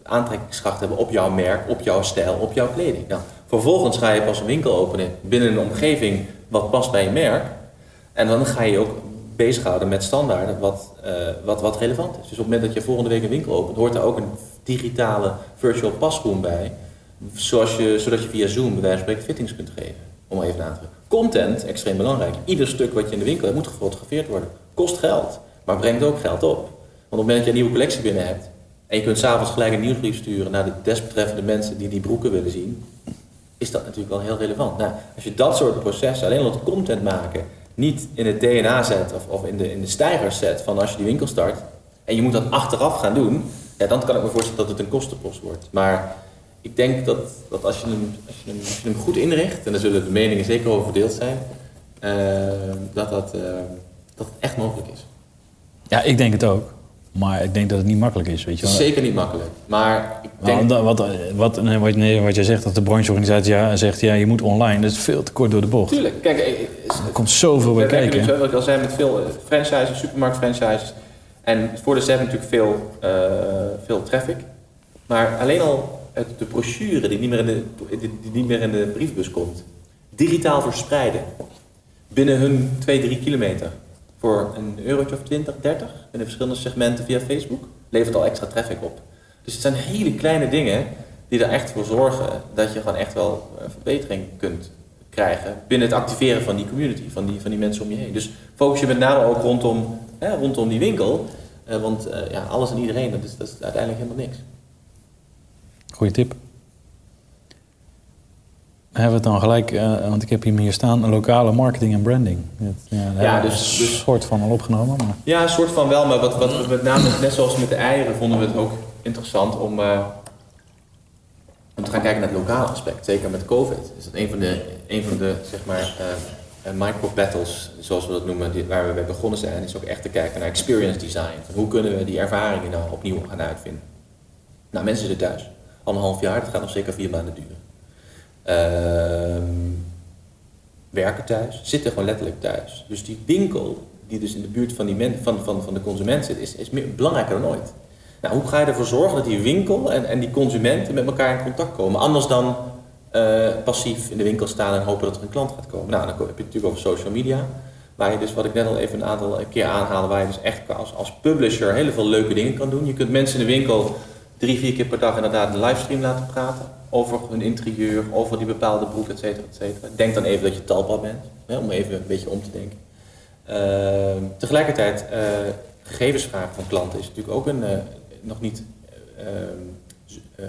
aantrekkingskracht hebben op jouw merk, op jouw stijl, op jouw kleding. Nou, vervolgens ga je pas een winkel openen binnen een omgeving wat past bij je merk. En dan ga je ook bezighouden met standaarden wat, wat, wat relevant is. Dus op het moment dat je volgende week een winkel opent, hoort daar ook een digitale virtual pasroom bij. Zoals je, zodat je via Zoom bij wijze van fittings kunt geven. Om even aan te geven. Content, extreem belangrijk. Ieder stuk wat je in de winkel hebt moet gefotografeerd worden. Kost geld, maar brengt ook geld op. Want op het moment dat je een nieuwe collectie binnen hebt... en je kunt s'avonds gelijk een nieuwsbrief sturen naar de desbetreffende mensen die die broeken willen zien... is dat natuurlijk wel heel relevant. Nou, als je dat soort processen, alleen al het content maken... niet in het DNA zet of, of in, de, in de stijgers zet van als je die winkel start... en je moet dat achteraf gaan doen... Ja, dan kan ik me voorstellen dat het een kostenpost wordt. Maar ik denk dat, dat als, je hem, als, je hem, als je hem goed inricht... en daar zullen de meningen zeker over verdeeld zijn... eh, dat, dat, eh, dat het echt mogelijk is. Ja, ik denk het ook. Maar ik denk dat het niet makkelijk is, weet je wel. is zeker niet makkelijk. Maar ik denk... wat, wat, nee, wat, nee, wat jij zegt, dat de brancheorganisatie ja, zegt, ja, je moet online. Dat is veel te kort door de bocht. Tuurlijk, kijk... eh, Er komt zoveel bij kijken. nu, zoals ik al zei, met veel franchises, supermarktfranchises. En voor de set natuurlijk veel, veel traffic. Maar alleen al de brochure die niet meer in de, die niet meer in de briefbus komt, digitaal verspreiden. Binnen hun 2, 3 kilometer. Voor een eurotje of 20, 30 in de verschillende segmenten via Facebook. Levert al extra traffic op. Dus het zijn hele kleine dingen die er echt voor zorgen dat je gewoon echt wel eh, verbetering kunt krijgen binnen het activeren van die community, van die, van die mensen om je heen. Dus focus je met name ook rondom, hè, rondom die winkel. Eh, want eh, ja, alles en iedereen, dat is, dat is uiteindelijk helemaal niks. Goeie tip. Hebben we het dan gelijk, eh, want ik heb hier staan, lokale marketing en branding. Ja, Ja, we dus- een dus- soort van al opgenomen. Maar... Ja, een soort van wel, maar wat, wat we met name, net zoals met de eieren, vonden we het ook interessant om, eh, om te gaan kijken naar het lokale aspect. Zeker met COVID. Is dat een van de, een van de zeg maar, eh, micro-battles, zoals we dat noemen, die, waar we mee begonnen zijn, is ook echt te kijken naar experience design. Van hoe kunnen we die ervaringen nou opnieuw gaan uitvinden? Nou, mensen zitten thuis. Een half jaar, dat gaat nog zeker vier maanden duren. Ehm, werken thuis, zitten gewoon letterlijk thuis. Dus die winkel, die dus in de buurt van, die men, van, van, van de consument zit, is, is meer, belangrijker dan ooit. Nou, hoe ga je ervoor zorgen dat die winkel en, en die consumenten met elkaar in contact komen? Anders dan eh, passief in de winkel staan en hopen dat er een klant gaat komen. Nou, dan heb je het natuurlijk over social media. Waar je dus, wat ik net al even een aantal keer aanhaalde, waar je dus echt als, als publisher heel veel leuke dingen kan doen. Je kunt mensen in de winkel drie, vier keer per dag inderdaad een livestream laten praten. Over hun interieur, over die bepaalde broek, et cetera, et cetera. Denk dan even dat je talpa bent, hè, om even een beetje om te denken. Ehm, tegelijkertijd, eh, gegevensvragen van klanten is natuurlijk ook een, eh, nog niet eh, ehm, eh,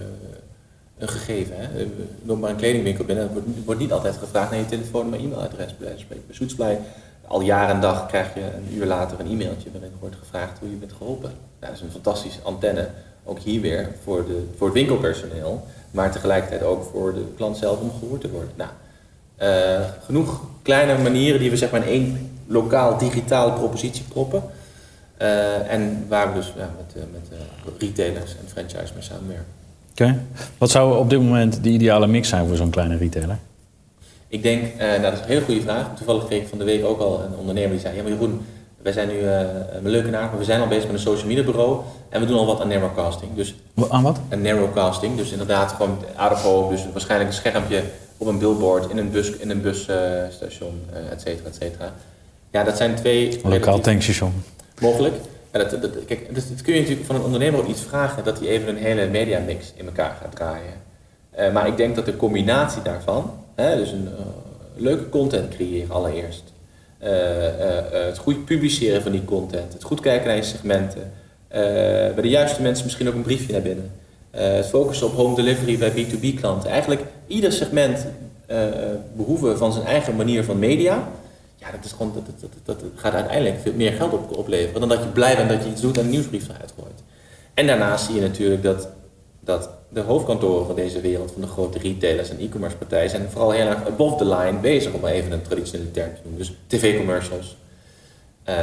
een gegeven. Hè. Loop maar een kledingwinkel binnen, er wordt, niet- altijd gevraagd naar je telefoon en e-mailadres. Bij spreken. Bij al jaar en dag krijg je een uur later een e-mailtje waarin wordt gevraagd hoe je bent geholpen. Dat is een fantastische antenne, ook hier weer voor, de, voor het winkelpersoneel, maar tegelijkertijd ook voor de klant zelf om gehoord te worden. Nou, eh, genoeg kleine manieren die we zeg maar in één lokaal digitale propositie proppen. Eh, en waar we dus ja, met, eh, met retailers en franchise mee samenwerken. Oké. Wat zou op dit moment de ideale mix zijn voor zo'n kleine retailer? Ik denk, nou dat is een hele goede vraag. Toevallig kreeg ik van de week ook al een ondernemer die zei, ja maar Jeroen, wij zijn nu eh een leuke naam, maar we zijn al bezig met een social media bureau en we doen al wat aan narrowcasting. Dus Aan wat? een narrowcasting, dus inderdaad gewoon out dus waarschijnlijk een schermpje op een billboard in een bus, in een busstation, eh et cetera, et cetera. Ja, dat zijn twee Een lokaal tankstation. Mogelijk. Ja, dat, dat, kijk, dus dat kun je natuurlijk van een ondernemer ook iets vragen dat hij even een hele mediamix in elkaar gaat draaien. Eh, maar ik denk dat de combinatie daarvan, hè, dus een leuke content creëren allereerst, het goed publiceren van die content, het goed kijken naar je segmenten, eh, bij de juiste mensen misschien ook een briefje naar binnen, Eh, het focussen op home delivery bij B2B klanten. Eigenlijk ieder segment eh, behoeven van zijn eigen manier van media. Ja, dat, is gewoon, dat, dat, dat, dat gaat uiteindelijk veel meer geld op, opleveren dan dat je blij bent dat je iets doet en een nieuwsbrief eruit gooit. En daarnaast zie je natuurlijk dat, dat de hoofdkantoren van deze wereld, van de grote retailers en e-commerce partijen, zijn vooral heel erg above the line bezig, om maar even een traditionele term te noemen. Dus tv-commercials, eh,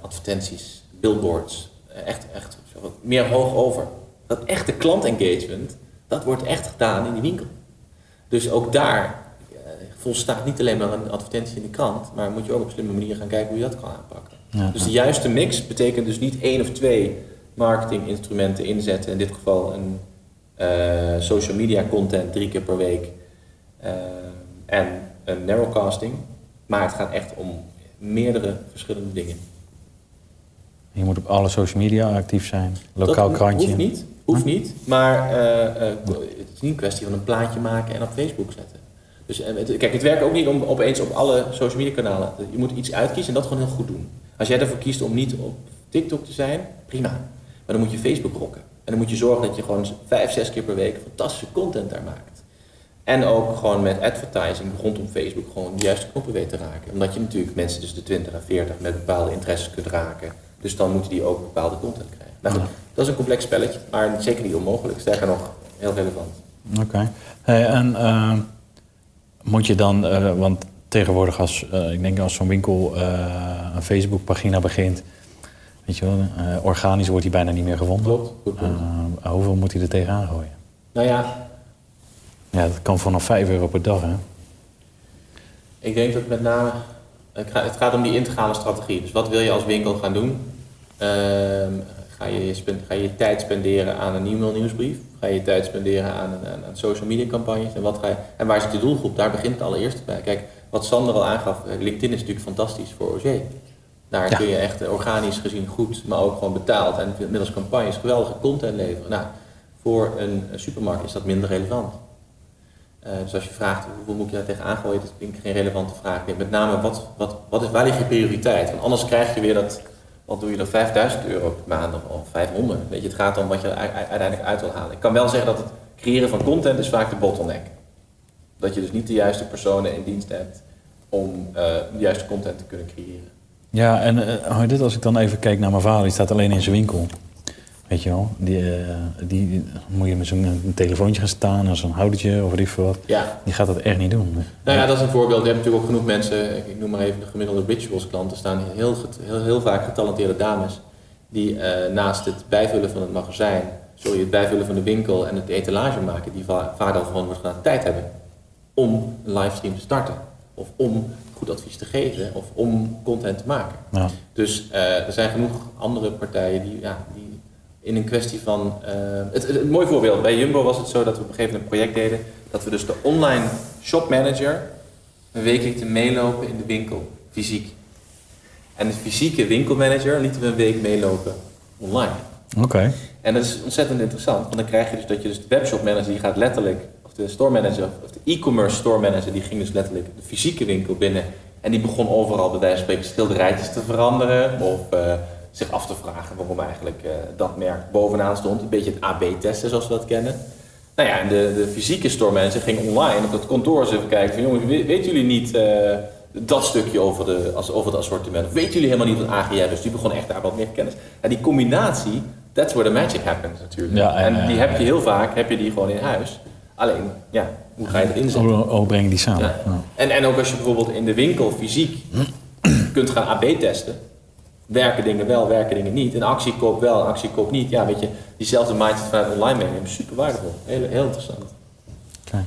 advertenties, billboards, eh, echt, echt meer hoog over. Dat echte klantengagement, dat wordt echt gedaan in die winkel. Dus ook daar eh, volstaat niet alleen maar een advertentie in de krant, maar moet je ook op slimme manier gaan kijken hoe je dat kan aanpakken. Ja. Dus de juiste mix betekent dus niet één of twee marketinginstrumenten inzetten. In dit geval een social media content drie keer per week eh, en een narrowcasting. Maar het gaat echt om meerdere verschillende dingen. Je moet op alle social media actief zijn. Lokaal Dat krantje. Hoeft niet, hoeft niet. Maar eh, eh, het is niet een kwestie van een plaatje maken en op Facebook zetten. Dus eh, kijk, het werkt ook niet om opeens op alle social media kanalen. Je moet iets uitkiezen en dat gewoon heel goed doen. Als jij ervoor kiest om niet op TikTok te zijn, prima. Maar dan moet je Facebook rocken. En dan moet je zorgen dat je gewoon vijf, zes keer per week fantastische content daar maakt. En ook gewoon met advertising rondom Facebook gewoon de juiste knoppen weet te raken. Omdat je natuurlijk mensen tussen de 20 en 40 met bepaalde interesses kunt raken. Dus dan moeten die ook bepaalde content krijgen. Nou dat is een complex spelletje, maar zeker niet onmogelijk. Sterker nog, heel relevant. Oké. Hey, en eh, moet je dan, eh, want tegenwoordig als, eh, ik denk als zo'n winkel een Facebookpagina begint, weet je wel, eh, organisch wordt die bijna niet meer gevonden. Klopt, goed punt. Eh, hoeveel moet hij er tegenaan gooien? Nou ja, Ja, dat kan vanaf 5 euro per dag, hè? ik denk dat met name, het gaat, om die integrale strategie. Dus wat wil je als winkel gaan doen? Ehm, Ga je, je ga je je tijd spenderen aan een e-mail nieuwsbrief? Ga je je tijd spenderen aan, een, aan, aan social media campagnes? En, wat ga je, en waar zit de doelgroep? Daar begint het allereerst bij. Kijk, wat Sander al aangaf, eh, LinkedIn is natuurlijk fantastisch voor OG. Daar Ja. kun je echt organisch gezien goed, maar ook gewoon betaald en middels campagnes geweldige content leveren. Nou, voor een, supermarkt is dat minder relevant. Eh, dus als je vraagt hoeveel moet je daar tegenaan gooien, dat vind ik geen relevante vraag. Nee, met name, wat, wat, wat is, waar ligt je prioriteit? Want anders krijg je weer dat, wat doe je dan, 5000 euro per maand of, of 500. Weet je, het gaat om wat je er uiteindelijk uit wil halen. Ik kan wel zeggen dat het creëren van content is vaak de bottleneck. Dat je dus niet de juiste personen in dienst hebt om eh, de juiste content te kunnen creëren. Ja, en eh, je dit als ik dan even kijk naar mijn vader, die staat alleen in zijn winkel. Weet je wel, die, eh, die, die- moet je met zo'n een telefoontje gaan staan en zo'n houdertje of weet wat. Ja, Die gaat dat echt niet doen. Nou ja, dat is een voorbeeld. Je hebt natuurlijk ook genoeg mensen, ik noem maar even de gemiddelde rituals klanten, staan heel, heel, heel vaak getalenteerde dames die eh, naast het bijvullen van het magazijn, sorry, het bijvullen van de winkel en het etalage maken, die va- vaak al gewoon wordt gedaan, tijd hebben om een livestream te starten. Of om goed advies te geven, of om content te maken. Ja. Dus eh, er zijn genoeg andere partijen die, ja, die in een kwestie van. eh, het, het, een mooi voorbeeld. Bij Jumbo was het zo dat we op een gegeven moment een project deden. Dat we dus de online shopmanager een week lieten meelopen in de winkel, fysiek. En de fysieke winkelmanager lieten we een week meelopen online. Oké. En dat is ontzettend interessant, want dan krijg je dus dat je dus de webshop manager die gaat letterlijk, of de store manager, of de e-commerce store manager, die ging dus letterlijk de fysieke winkel binnen. En die begon overal bij wijze van spreken schilderijtjes te veranderen. Of eh, zich af te vragen waarom eigenlijk eh, dat merk bovenaan stond. Een beetje het AB-testen zoals we dat kennen. Nou ja, en de, de fysieke store manager ging online op het kantoor eens even kijken van jongens, we- weten jullie niet eh, dat stukje over, de, als, over het assortiment? Of weten jullie helemaal niet wat AGF is? Die begon echt daar wat meer kennis. En die combinatie, that's where the magic happens natuurlijk. Ja, en ja, die heb je heel vaak, heb je die gewoon in huis. Alleen, ja, hoe ga je het inzetten? Hoe, breng die samen? Ja. Ja. En, en ook als je bijvoorbeeld in de winkel fysiek kunt gaan AB testen. Werken dingen wel, werken dingen niet. Een actie koopt wel, een actie koopt niet. Ja, weet je, diezelfde mindset vanuit online meenemen super waardevol. Heel, heel interessant. Oké.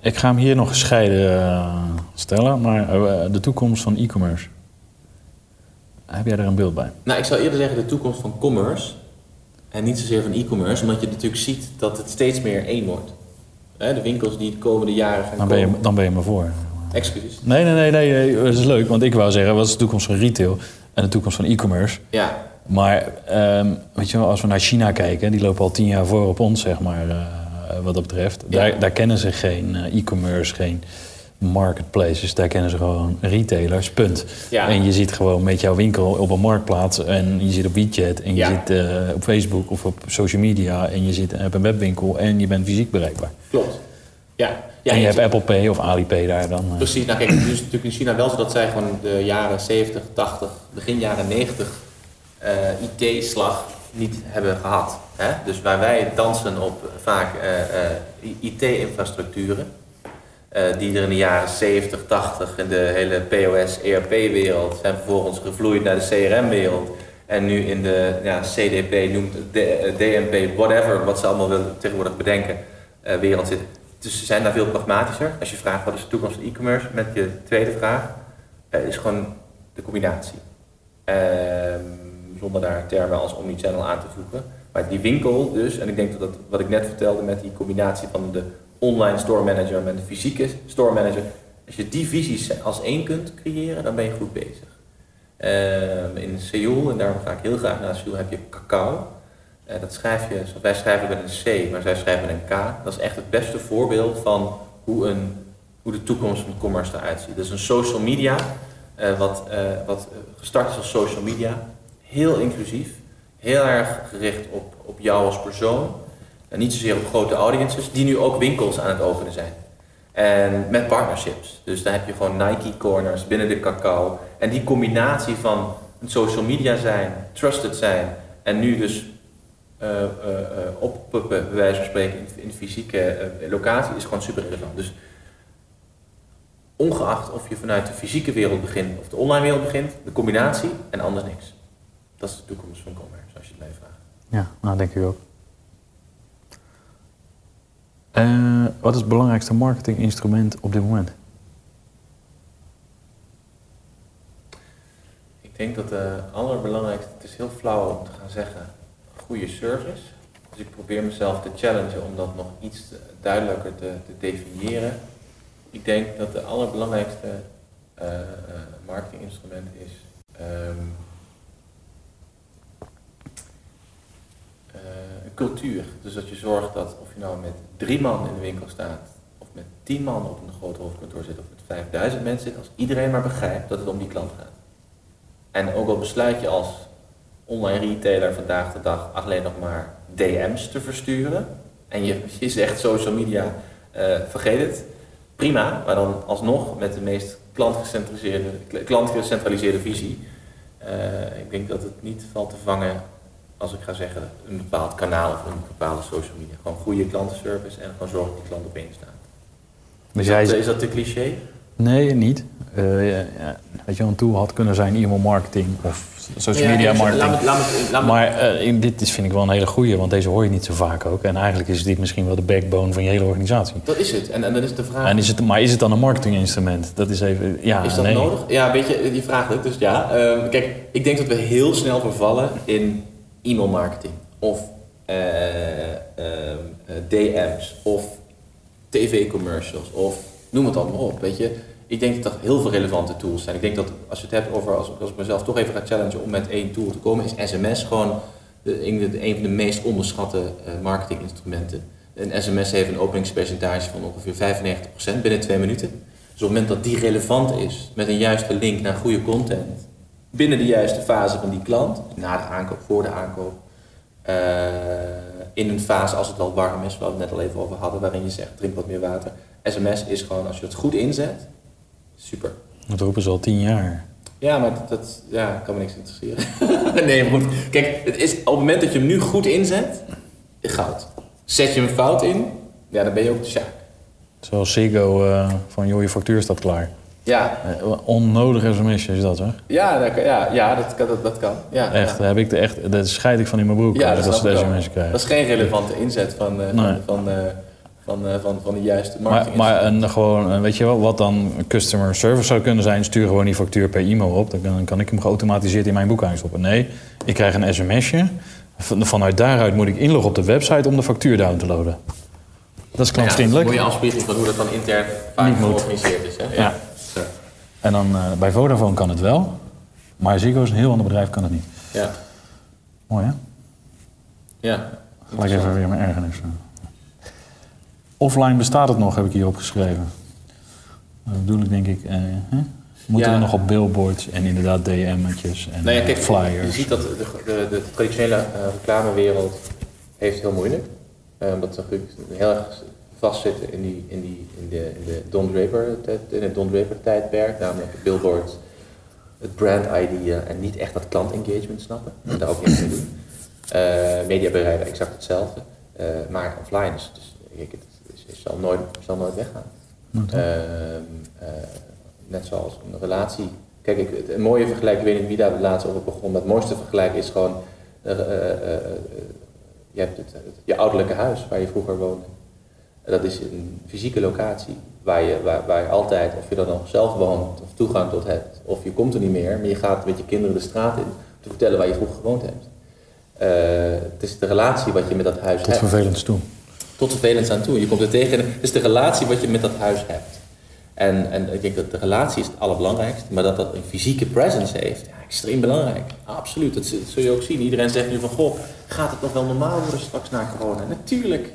Ik ga hem hier nog gescheiden eh, stellen, maar eh, de toekomst van e-commerce. Heb jij daar een beeld bij? Nou, ik zou eerder zeggen de toekomst van commerce. En niet zozeer van e-commerce, omdat je natuurlijk ziet dat het steeds meer één wordt. Hè, de winkels die de komende jaren gaan Dan ben je, komen. dan ben je me voor. Excuses. Nee, nee, nee, nee, nee, dat is leuk. Want ik wou zeggen, wat is de toekomst van retail en de toekomst van e-commerce? Ja, Maar ehm, weet je wel, als we naar China kijken, die lopen al tien jaar voor op ons, zeg maar, eh, wat dat betreft. Ja. Daar, daar kennen ze geen eh, e-commerce, geen marketplaces. Daar kennen ze gewoon retailers, punt. Ja. En je zit gewoon met jouw winkel op een marktplaats en je zit op WeChat en je Ja. zit eh, op Facebook of op social media en je zit op een webwinkel en je bent fysiek bereikbaar. klopt. Ja. ja en je je hebt Apple Pay of Alipay daar dan. eh. Precies, nou kijk, het is natuurlijk in China wel zo dat zij gewoon de jaren 70, 80, begin jaren 90 eh, IT-slag niet hebben gehad. Hè? Dus waar wij dansen op vaak eh, eh, IT-infrastructuren, eh, die er in de jaren 70, 80 in de hele POS, ERP-wereld zijn vervolgens gevloeid naar de CRM-wereld. En nu in de ja, CDP, noemt het D- eh, DMP, whatever, wat ze allemaal willen tegenwoordig bedenken, eh, wereld zit. Dus ze zijn daar veel pragmatischer. Als je vraagt wat is de toekomst van e-commerce, met je tweede vraag, is gewoon de combinatie. Ehm, zonder daar termen als omnichannel aan te voegen. Maar die winkel dus, en ik denk dat wat ik net vertelde met die combinatie van de online store manager met de fysieke store manager, als je die visies als één kunt creëren, dan ben je goed bezig. Ehm, in Seoul, en daarom ga ik heel graag naar Seoul, heb je cacao. Eh, dat schrijf je, wij schrijven met een C, maar zij schrijven met een K. Dat is echt het beste voorbeeld van hoe, een, hoe de toekomst van commerce eruit ziet. Dus een social media, eh, wat, eh, wat gestart is als social media, heel inclusief, heel erg gericht op, op jou als persoon. En niet zozeer op grote audiences, die nu ook winkels aan het openen zijn. En met partnerships. Dus dan heb je gewoon Nike corners binnen de cacao. En die combinatie van social media zijn, trusted zijn en nu dus eh, eh, oppuppen, bij wijze van spreken, in, fysieke locatie, is gewoon super relevant. Dus ongeacht of je vanuit de fysieke wereld begint of de online wereld begint, de combinatie en anders niks. Dat is de toekomst van commerce, als je het mij vraagt. Ja, nou denk ik ook. Eh, wat is het belangrijkste marketinginstrument op dit moment? Ik denk dat de allerbelangrijkste, het is heel flauw om te gaan zeggen, goede service. Dus ik probeer mezelf te challengen om dat nog iets duidelijker te, te definiëren. Ik denk dat de allerbelangrijkste eh, eh, marketinginstrument is een cultuur. Dus dat je zorgt dat of je nou met drie man in de winkel staat, of met tien man op een groot hoofdkantoor zit, of met 5000 mensen zit, als iedereen maar begrijpt dat het om die klant gaat. En ook al besluit je als online retailer vandaag de dag alleen nog maar DM's te versturen, en je, je zegt social media, eh, vergeet het, prima, maar dan alsnog met de meest klantgecentraliseerde, klantgecentraliseerde visie. Eh, ik denk dat het niet valt te vangen als ik ga zeggen een bepaald kanaal of een bepaalde social media. Gewoon goede klantenservice en gewoon zorgen dat die klant op één staat. Dus Is jij dat, is dat te cliché? Nee, niet. Eh, ja, ja, weet je, wel, een tool had kunnen zijn e-mail marketing of social media marketing. Laat me, laat me, laat me- Maar in- dit is, vind ik wel een hele goeie, want deze hoor je niet zo vaak ook. En eigenlijk is dit misschien wel de backbone van je hele organisatie. dat is het. En, en dan is de vraag... En is het, maar is het dan een marketinginstrument? Dat is even, ja, Is dat nee. nodig? Ja, weet je, die vraag ook. Dus ja, ehm, kijk, ik denk dat we heel snel vervallen in e-mailmarketing of eh, ehm, eh, DM's of tv-commercials of noem het allemaal op. Weet je, ik denk dat er heel veel relevante tools zijn. Ik denk dat als je het hebt over, als, als ik mezelf toch even ga challengen om met één tool te komen, is sms gewoon de, een, van de meest onderschatte eh, marketinginstrumenten. Een sms heeft een openingspercentage van ongeveer 95% binnen twee minuten. Dus op het moment dat die relevant is met een juiste link naar goede content, binnen de juiste fase van die klant, na de aankoop, voor de aankoop, eh, in een fase als het al warm is, waar we het net al even over hadden, waarin je zegt drink wat meer water. SMS is gewoon, als je het goed inzet, super. Dat roepen ze al tien jaar. Ja, maar dat, dat ja, kan me niks interesseren. nee, maar goed. Kijk, het is, op het moment dat je hem nu goed inzet, goud. Zet je hem fout in, ja, dan ben je ook de sjaak. Zoals Ziggo eh, van joh, je factuur staat klaar. Ja, Eh, onnodige sms'jes is dat zeg. ja, dat, kan- ja, ja dat, kan, dat, dat kan. Ja, Echt, ja. heb ik de echt, dat scheid ik van in mijn broek Ja, dat ik dat snap soort ik wel. sms'jes krijg. Dat is geen relevante inzet van, eh, Nee. van, van, eh, van, van, van de juiste Maar, marketing. maar een, gewoon, weet je wel, wat dan customer service zou kunnen zijn, stuur gewoon die factuur per e-mail op. Dan kan, dan kan ik hem geautomatiseerd in mijn boekhouding stoppen. Nee, ik krijg een sms'je. Van- Vanuit daaruit moet ik inloggen op de website om de factuur down te loaden. Dat is klantvriendelijk. Ja, mooie afspiegeling van hoe dat dan intern vaak georganiseerd is. Hè? Ja. En dan eh, bij Vodafone kan het wel. Maar Ziggo is een heel ander bedrijf, kan het niet. Ja. Mooi hè? ja. Gelijk even weer mijn ergernis. Offline bestaat het nog, heb ik hier opgeschreven. Dat bedoel ik denk ik. eh, hè? Moeten Ja. we nog op billboards en inderdaad DM'tjes en Nou ja, eh, kijk, flyers. je ziet dat de, de, de traditionele eh, reclamewereld heeft heel moeilijk. Omdat ze natuurlijk heel erg vastzitten in, die, in, die, in, de, in, de Don Draper, in het Don Draper tijdperk. Namelijk het billboard, het brand idea en niet echt dat klantengagement snappen. En daar ook niks mee doen. Eh mediabedrijven exact hetzelfde. Eh, maar offline is, dus, kijk, het is, is, zal, nooit, zal nooit weggaan. Ehm, eh, net zoals een relatie. Kijk, ik, het, een mooie vergelijking, ik weet niet wie daar laatst over begon, maar het mooiste vergelijk is gewoon, eh, eh, eh, eh, je hebt het, het- je ouderlijke huis waar je vroeger woonde. En dat is een fysieke locatie waar je, waar, waar je altijd, of je dan nog zelf woont of toegang tot hebt, of je komt er niet meer, maar je gaat met je kinderen de straat in om te vertellen waar je vroeger gewoond hebt. Eh, het is de relatie wat je met dat huis Tot hebt vervelend toe. tot vervelend aan toe. Je komt er tegen. en Het is de relatie wat je met dat huis hebt. En, en ik denk dat de relatie is het allerbelangrijkste, maar dat dat een fysieke presence heeft, ja, extreem belangrijk. Absoluut, dat, dat zul je ook zien. Iedereen zegt nu van, goh, gaat het nog wel normaal worden straks na corona? Natuurlijk.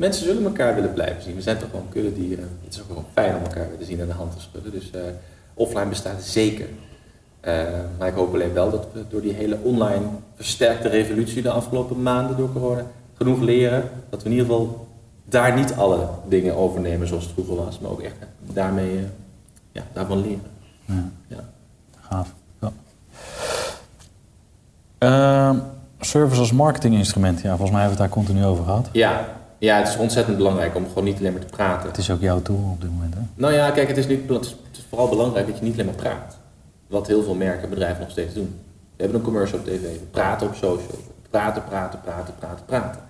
Mensen zullen elkaar willen blijven zien. We zijn toch gewoon kuddedieren. Het is ook gewoon fijn om elkaar weer te zien en de hand te schudden. Dus eh, offline bestaat zeker. Eh, maar ik hoop alleen wel dat we door die hele online versterkte revolutie de afgelopen maanden door corona genoeg leren. Dat we in ieder geval daar niet alle dingen overnemen zoals het vroeger was, maar ook echt daarmee eh, ja, daarvan leren. Ja. Ja. Gaaf. Ja. Ehm, service als marketinginstrument. Ja, volgens mij hebben we het daar continu over gehad. Ja, ja, het is ontzettend belangrijk om gewoon niet alleen maar te praten. Het is ook jouw tool op dit moment, hè? Nou ja, kijk, het is, niet, het is vooral belangrijk dat je niet alleen maar praat. Wat heel veel merken en bedrijven nog steeds doen. We hebben een commercial op tv, we praten op social. Praten, praten, praten, praten, praten.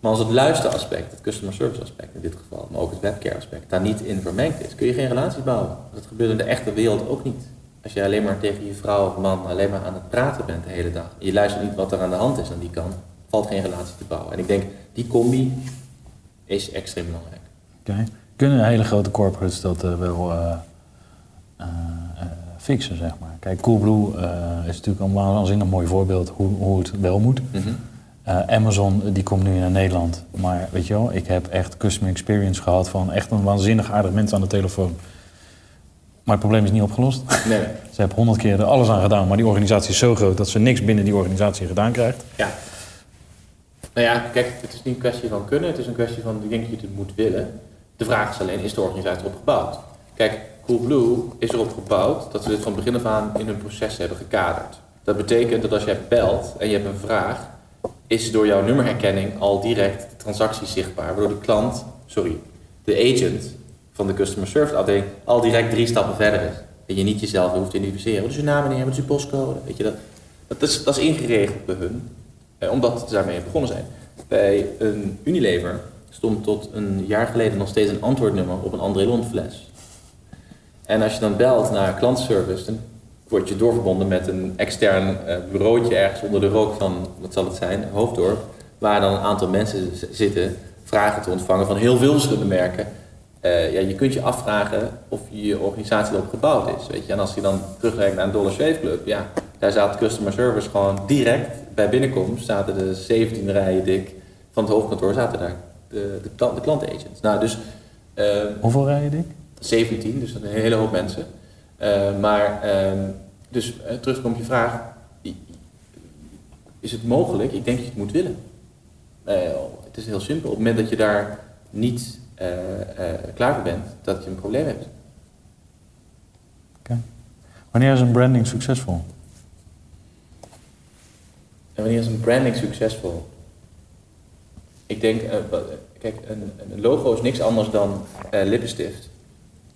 Maar als het luisteraspect, het customer service aspect in dit geval, maar ook het webcare aspect, daar niet in vermengd is, kun je geen relaties bouwen. Dat gebeurt in de echte wereld ook niet. als je alleen maar tegen je vrouw of man alleen maar aan het praten bent de hele dag. Je luistert niet wat er aan de hand is aan die kant. Valt geen relatie te bouwen. En ik denk, die combi is extreem belangrijk. Oké. Kunnen hele grote corporates dat eh, wel eh, eh, fixen, zeg maar? Kijk, Coolblue is natuurlijk een waanzinnig mooi voorbeeld hoe, hoe het wel moet. Eh, Amazon die komt nu naar Nederland. Maar weet je wel, ik heb echt customer experience gehad van echt een waanzinnig aardig mens aan de telefoon. Maar het probleem is niet opgelost. Nee. Ze hebben honderd keer er alles aan gedaan, maar die organisatie is zo groot dat ze niks binnen die organisatie gedaan krijgt. Ja. Nou ja, kijk, het is niet een kwestie van kunnen, het is een kwestie van, ik denk dat je het moet willen. De vraag is alleen, is de organisatie erop gebouwd? Kijk, Coolblue is erop gebouwd dat ze dit van begin af aan in hun proces hebben gekaderd. Dat betekent dat als jij belt en je hebt een vraag, is door jouw nummerherkenning al direct de transactie zichtbaar. Waardoor de klant, sorry, de agent van de customer service afdeling al direct drie stappen verder is. En je niet jezelf hoeft te identificeren. Wat is uw naam meneer, wat is uw postcode? Weet je, dat, dat, is, dat is ingeregeld bij hun. Eh, omdat ze daarmee begonnen zijn. Bij een Unilever stond tot een jaar geleden nog steeds een antwoordnummer op een André fles. En als je dan belt naar klantenservice, dan word je doorverbonden met een extern eh, bureautje ergens onder de rook van, wat zal het zijn, Hoofddorp. Waar dan een aantal mensen zitten vragen te ontvangen van heel veel verschillende merken. Eh, ja, je kunt je afvragen of je organisatie erop gebouwd is. Weet je? En als je dan terugreikt naar een Dollar Shave Club, ja, daar zat customer service gewoon direct bij binnenkomst. Zaten de 17 rijen dik van het hoofdkantoor, zaten daar de, de, klant- de klantagents. Nou, dus eh, Hoeveel rijden dik? 17, dus dat is een hele hoop mensen. Eh, maar, ehm, dus uh, terugkom op je vraag, is het mogelijk? Ik denk dat je het moet willen. Eh, het is heel simpel. Op het moment dat je daar niet eh, eh, klaar voor bent, dat je een probleem hebt. Wanneer is een branding succesvol? En wanneer is een branding succesvol? Ik denk, eh, kijk, een, een logo is niks anders dan eh, lippenstift.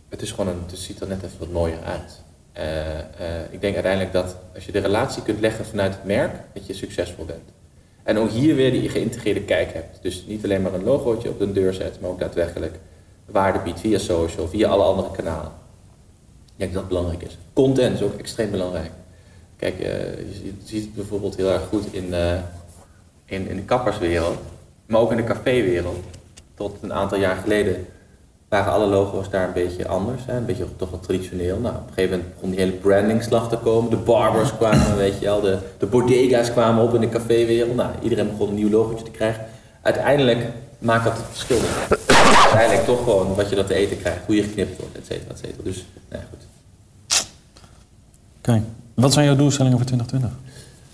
Het is gewoon een, het ziet er net even wat mooier uit. Eh, ik denk uiteindelijk dat als je de relatie kunt leggen vanuit het merk, dat je succesvol bent. En ook hier weer die geïntegreerde kijk hebt. Dus niet alleen maar een logootje op de deur zetten, maar ook daadwerkelijk waarde biedt via social, via alle andere kanalen. Ik denk dat dat belangrijk is. Content is ook extreem belangrijk. Kijk, eh, je ziet- het bijvoorbeeld heel erg goed in, eh, in, in de kapperswereld, maar ook in de caféwereld. Tot een aantal jaar geleden waren alle logo's daar een beetje anders, hè? een beetje toch wat traditioneel. Nou, op een gegeven moment begon die hele brandingslag te komen. De barbers kwamen, weet je wel, de, de bodega's kwamen op in de caféwereld. Nou, iedereen begon een nieuw logootje te krijgen. Uiteindelijk maakt dat het verschil niet. Uiteindelijk toch gewoon wat je dat te eten krijgt, hoe je geknipt wordt, et cetera, et cetera. Dus, nou ja, goed. Oké. Wat zijn jouw doelstellingen voor 2020?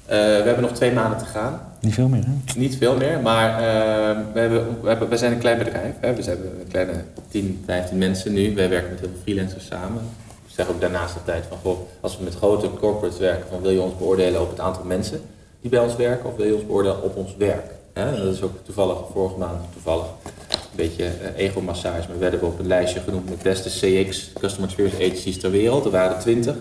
Eh, we hebben nog twee maanden te gaan. Niet veel meer, hè? Niet veel meer, maar eh, we, hebben, we, hebben, we zijn een klein bedrijf. Hè? We hebben een kleine 10, 15 mensen nu. Wij werken met heel veel freelancers samen. Ik zeg ook daarnaast de tijd van, goh, als we met grote corporates werken, van wil je ons beoordelen op het aantal mensen die bij ons werken of wil je ons beoordelen op ons werk? Hè? Dat is ook toevallig vorige maand, toevallig een beetje eh, ego-massage, maar we werden op een lijstje genoemd met beste CX, Customer Experience Agencies ter wereld. Er waren er 20.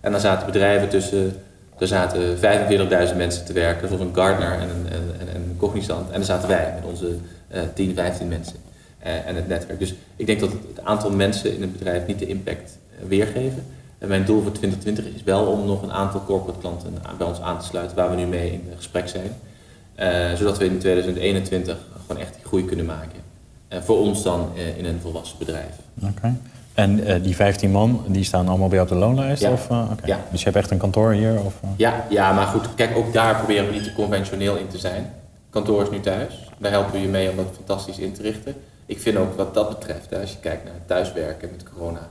En dan zaten bedrijven tussen er zaten 45.000 mensen te werken, zoals een Gartner en een, en, en Cognizant. En dan zaten wij met onze eh 10, 15 mensen eh, en het netwerk. Dus ik denk dat het, aantal mensen in het bedrijf niet de impact eh, weergeven. En mijn doel voor 2020 is wel om nog een aantal corporate klanten bij ons aan te sluiten, waar we nu mee in gesprek zijn. Eh, zodat we in 2021 gewoon echt die groei kunnen maken. En voor ons dan in een volwassen bedrijf. Oké. En eh, die 15 man, die staan allemaal bij jou op de loonlijst? Ja. Of, eh. Ja. Dus je hebt echt een kantoor hier? Of, eh? Ja, ja, maar goed, kijk, ook daar proberen we niet te conventioneel in te zijn. Kantoor is nu thuis. Daar helpen we je mee om dat fantastisch in te richten. Ik vind ook wat dat betreft, hè, als je kijkt naar thuiswerken met corona,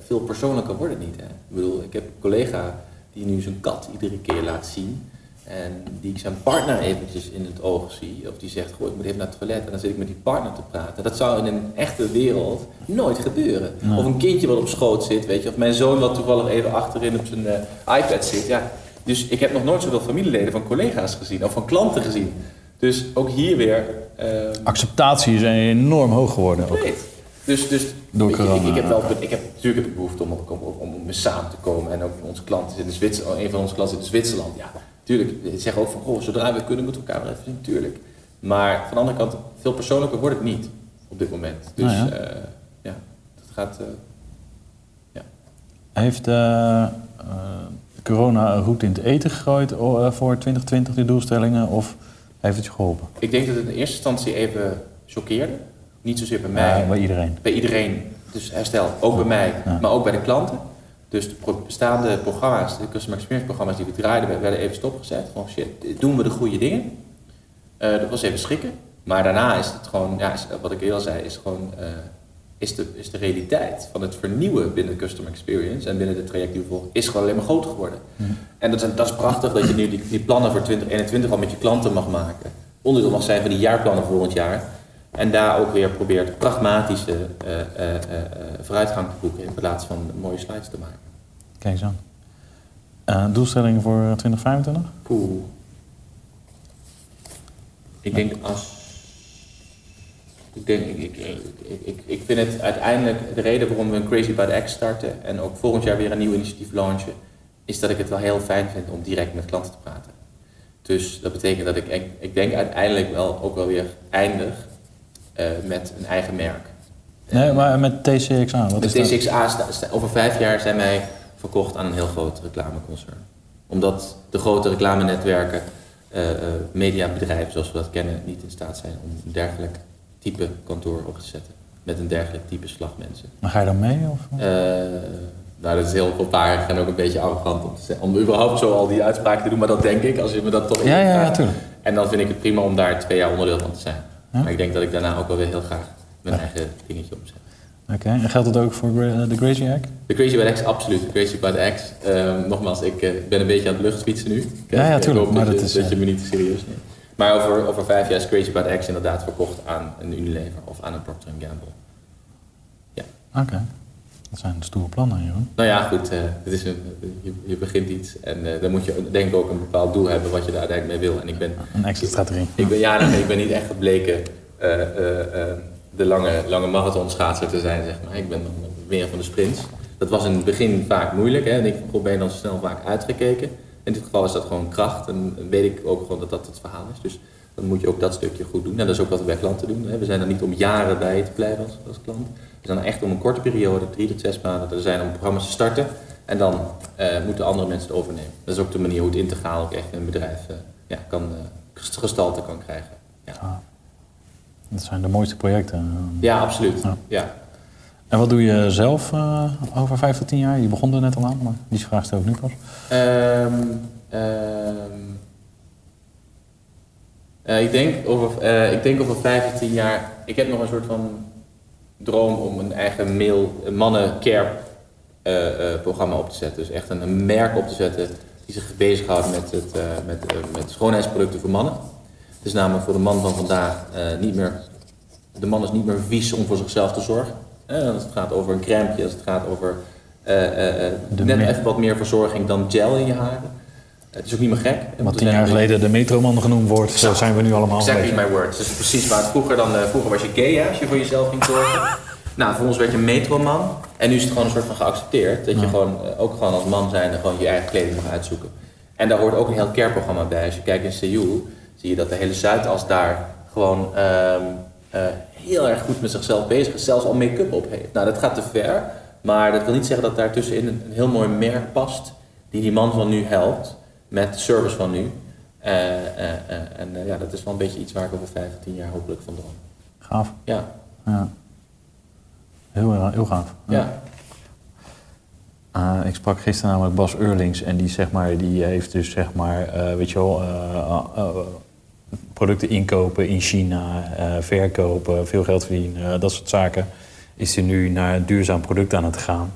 veel persoonlijker wordt het niet. Hè? Ik bedoel, ik heb een collega die nu zijn kat iedere keer laat zien. En die ik zijn partner eventjes in het oog zie. Of die zegt, goh, ik moet even naar het toilet. En dan zit ik met die partner te praten. Dat zou in een echte wereld nooit gebeuren. Of een kindje wat op schoot zit, weet je. Of mijn zoon wat toevallig even achterin op zijn eh, iPad zit. Ja. Dus ik heb nog nooit zoveel familieleden van collega's gezien. Of van klanten gezien. Dus ook hier weer... eh, Acceptatie is enorm hoog geworden. Ook. Dus, dus Door ik, corona, ik heb wel, ik heb natuurlijk heb ik behoefte om, om, om, om samen te komen. En ook onze klanten in Zwitserland, een van onze klanten zit in Zwitserland. Ja, natuurlijk. Ze zeggen ook van, goh, zodra we kunnen, moeten we elkaar wel even zien. Tuurlijk. Maar van de andere kant, veel persoonlijker wordt het niet op dit moment. Dus Nou ja. ja, ja dat gaat... eh, ja. Heeft eh, eh, corona een route in het eten gegooid oh, eh, voor 2020, die doelstellingen? Of heeft het je geholpen? Ik denk dat het in eerste instantie even choqueerde. Niet zozeer bij mij, bij iedereen. bij iedereen. Dus herstel, ook bij mij, maar ook bij de klanten. Dus de bestaande programma's, de customer experience programma's die we draaiden, werden even stopgezet. Van shit, doen we de goede dingen? Eh, dat was even schrikken. Maar daarna is het gewoon, ja, wat ik eerder zei, is gewoon eh, is de, is de realiteit van het vernieuwen binnen de customer experience en binnen de traject die we volgen, is gewoon alleen maar groter geworden. En dat is, dat is prachtig dat je nu die, die plannen voor 2021 al met je klanten mag maken. Onderdeel mag zijn van die jaarplannen volgend jaar. En daar ook weer probeert pragmatische eh, eh, eh, vooruitgang te boeken in plaats van mooie slides te maken. Kijk eens aan. Eh, doelstellingen voor 2025? Poeh. Ik denk als. Ik, denk, ik, ik, ik, ik, vind het uiteindelijk de reden waarom we een Crazy by the X starten en ook volgend jaar weer een nieuw initiatief launchen, is dat ik het wel heel fijn vind om direct met klanten te praten. Dus dat betekent dat ik, ik, denk uiteindelijk wel ook wel weer eindig met een eigen merk. Nee, maar met TCXA, wat De is? TCXA, sta- sta- over vijf jaar zijn wij verkocht aan een heel groot reclameconcern. Omdat de grote reclamenetwerken, eh, eh, mediabedrijven zoals we dat kennen, niet in staat zijn om een dergelijk type kantoor op te zetten. Met een dergelijk type slagmensen. Maar ga je dan mee? Of? Eh, nou, dat is heel voorbarig en ook een beetje arrogant om, te om überhaupt zo al die uitspraken te doen, maar dat denk ik, als je me dat toch Ja, ja, ja, tuurlijk. En dan vind ik het prima om daar twee jaar onderdeel van te zijn. Ja? Maar ik denk dat ik daarna ook wel weer heel graag mijn eigen dingetje opzet. Oké, en geldt het ook voor Gra- de Crazy Egg? De Crazy by the X, absoluut. De Crazy the X. Ehm, nogmaals, ik eh, ben een beetje aan het luchtfietsen nu. Ja, ja, tuurlijk, maar dat, dat je, is, dat eh, je me niet te serieus neemt. Maar over, over vijf jaar is Crazy the X inderdaad verkocht aan een Unilever of aan een Procter Gamble. Oké, dat zijn stoere plannen, Jeroen. Nou ja, goed, eh, het is een, je, je begint iets en eh, dan moet je denk ik ook een bepaald doel hebben wat je daar uiteindelijk mee wil. En ik ben, Een extra strategie. ik ben, ja, ik ben niet echt gebleken eh, de lange, lange marathonschaatser te zijn, zeg maar. Ik ben dan meer van de sprints. Dat was in het begin vaak moeilijk. Hè? En ik je dan snel vaak uitgekeken. In dit geval is dat gewoon kracht en weet ik ook gewoon dat dat het verhaal is. Dus dan moet je ook dat stukje goed doen. En dat is ook wat we bij klanten doen. Hè? We zijn er niet om jaren bij te blijven als, als klant. We zijn er echt om een korte periode, drie tot zes maanden, er zijn om programma's te starten. En dan eh, moeten andere mensen het overnemen. Dat is ook de manier hoe het integraal ook echt een bedrijf eh, ja, kan, eh, gestalte kan krijgen. Ja, Ah, dat zijn de mooiste projecten. ja absoluut. Ja. Ja. En wat doe je zelf over vijf tot tien jaar? Je begon er net al aan, maar die vraag stel ik nu pas. Ehm, ehm, eh, ik, denk over, eh, ik denk over vijf of tien jaar. Ik heb nog een soort van droom om een eigen mail, een mannen care eh, programma op te zetten. Dus echt een, een merk op te zetten die zich bezighoudt met, het, met, met schoonheidsproducten voor mannen. Het is namelijk voor de man van vandaag niet meer. De man is niet meer vies om voor zichzelf te zorgen. Als het gaat over een crème, als het gaat over net even wat meer verzorging dan gel in je haren. Het is ook niet meer gek. Wat tien jaar geleden de metroman genoemd wordt, zo zijn we nu allemaal Exactly my words. Dus precies waar het vroeger dan... eh, vroeger was je gay hè, als je voor jezelf ging zorgen. nou, voor ons werd je metroman. En nu is het gewoon een soort van geaccepteerd. Dat je Ja. gewoon, eh, ook gewoon als man zijnde gewoon je eigen kleding mag uitzoeken. En daar hoort ook een heel care-programma bij. Als je kijkt in Seoul, zie je dat de hele Zuidas daar gewoon ehm, eh, heel erg goed met zichzelf bezig is. Zelfs al make-up op heeft. Nou, dat gaat te ver. Maar dat wil niet zeggen dat daar tussenin een, een heel mooi merk past. Die die man van nu helpt. Met de service van nu. Eh, eh, eh, en ja, dat is wel een beetje iets waar ik over vijf of tien jaar hopelijk van droom. Gaaf. Ja, Ja. Heel, heel gaaf. ja. Ik sprak gisteren namelijk Bas Eurlings en die, zeg maar, die heeft dus zeg maar, weet je wel, producten inkopen in China, verkopen, veel geld verdienen, dat soort zaken. Is hij nu naar een duurzaam product aan het gaan.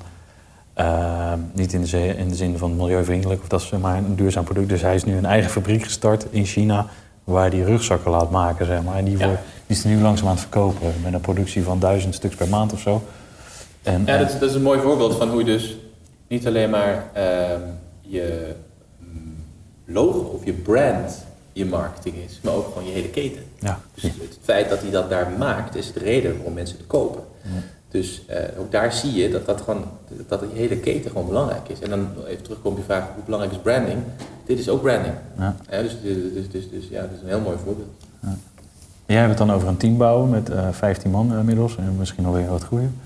Eh, niet in de, zin, in de zin van milieuvriendelijk, of dat is maar een duurzaam product. Dus hij is nu een eigen fabriek gestart in China, waar hij rugzakken laat maken, zeg maar. En die, Ja. wordt, die is nu langzaam aan het verkopen, met een productie van duizend stuks per maand of zo. En, Ja, dat, is- dat is een mooi voorbeeld van hoe je dus niet alleen maar ehm, je mm, logo of je brand je marketing is, maar ook gewoon je hele keten. ja, Dus het feit dat hij dat daar maakt, is de reden waarom mensen het kopen. Dus eh, ook daar zie je dat, dat, gewoon, dat die hele keten gewoon belangrijk is. En dan even terugkomen op die vraag, hoe belangrijk is branding? Dit is ook branding. Ja. Ja, dus, dus, dus, dus, dus ja, dat is een heel mooi voorbeeld. Jij hebt het dan over een team bouwen met eh 15 man inmiddels en misschien alweer wat groeien.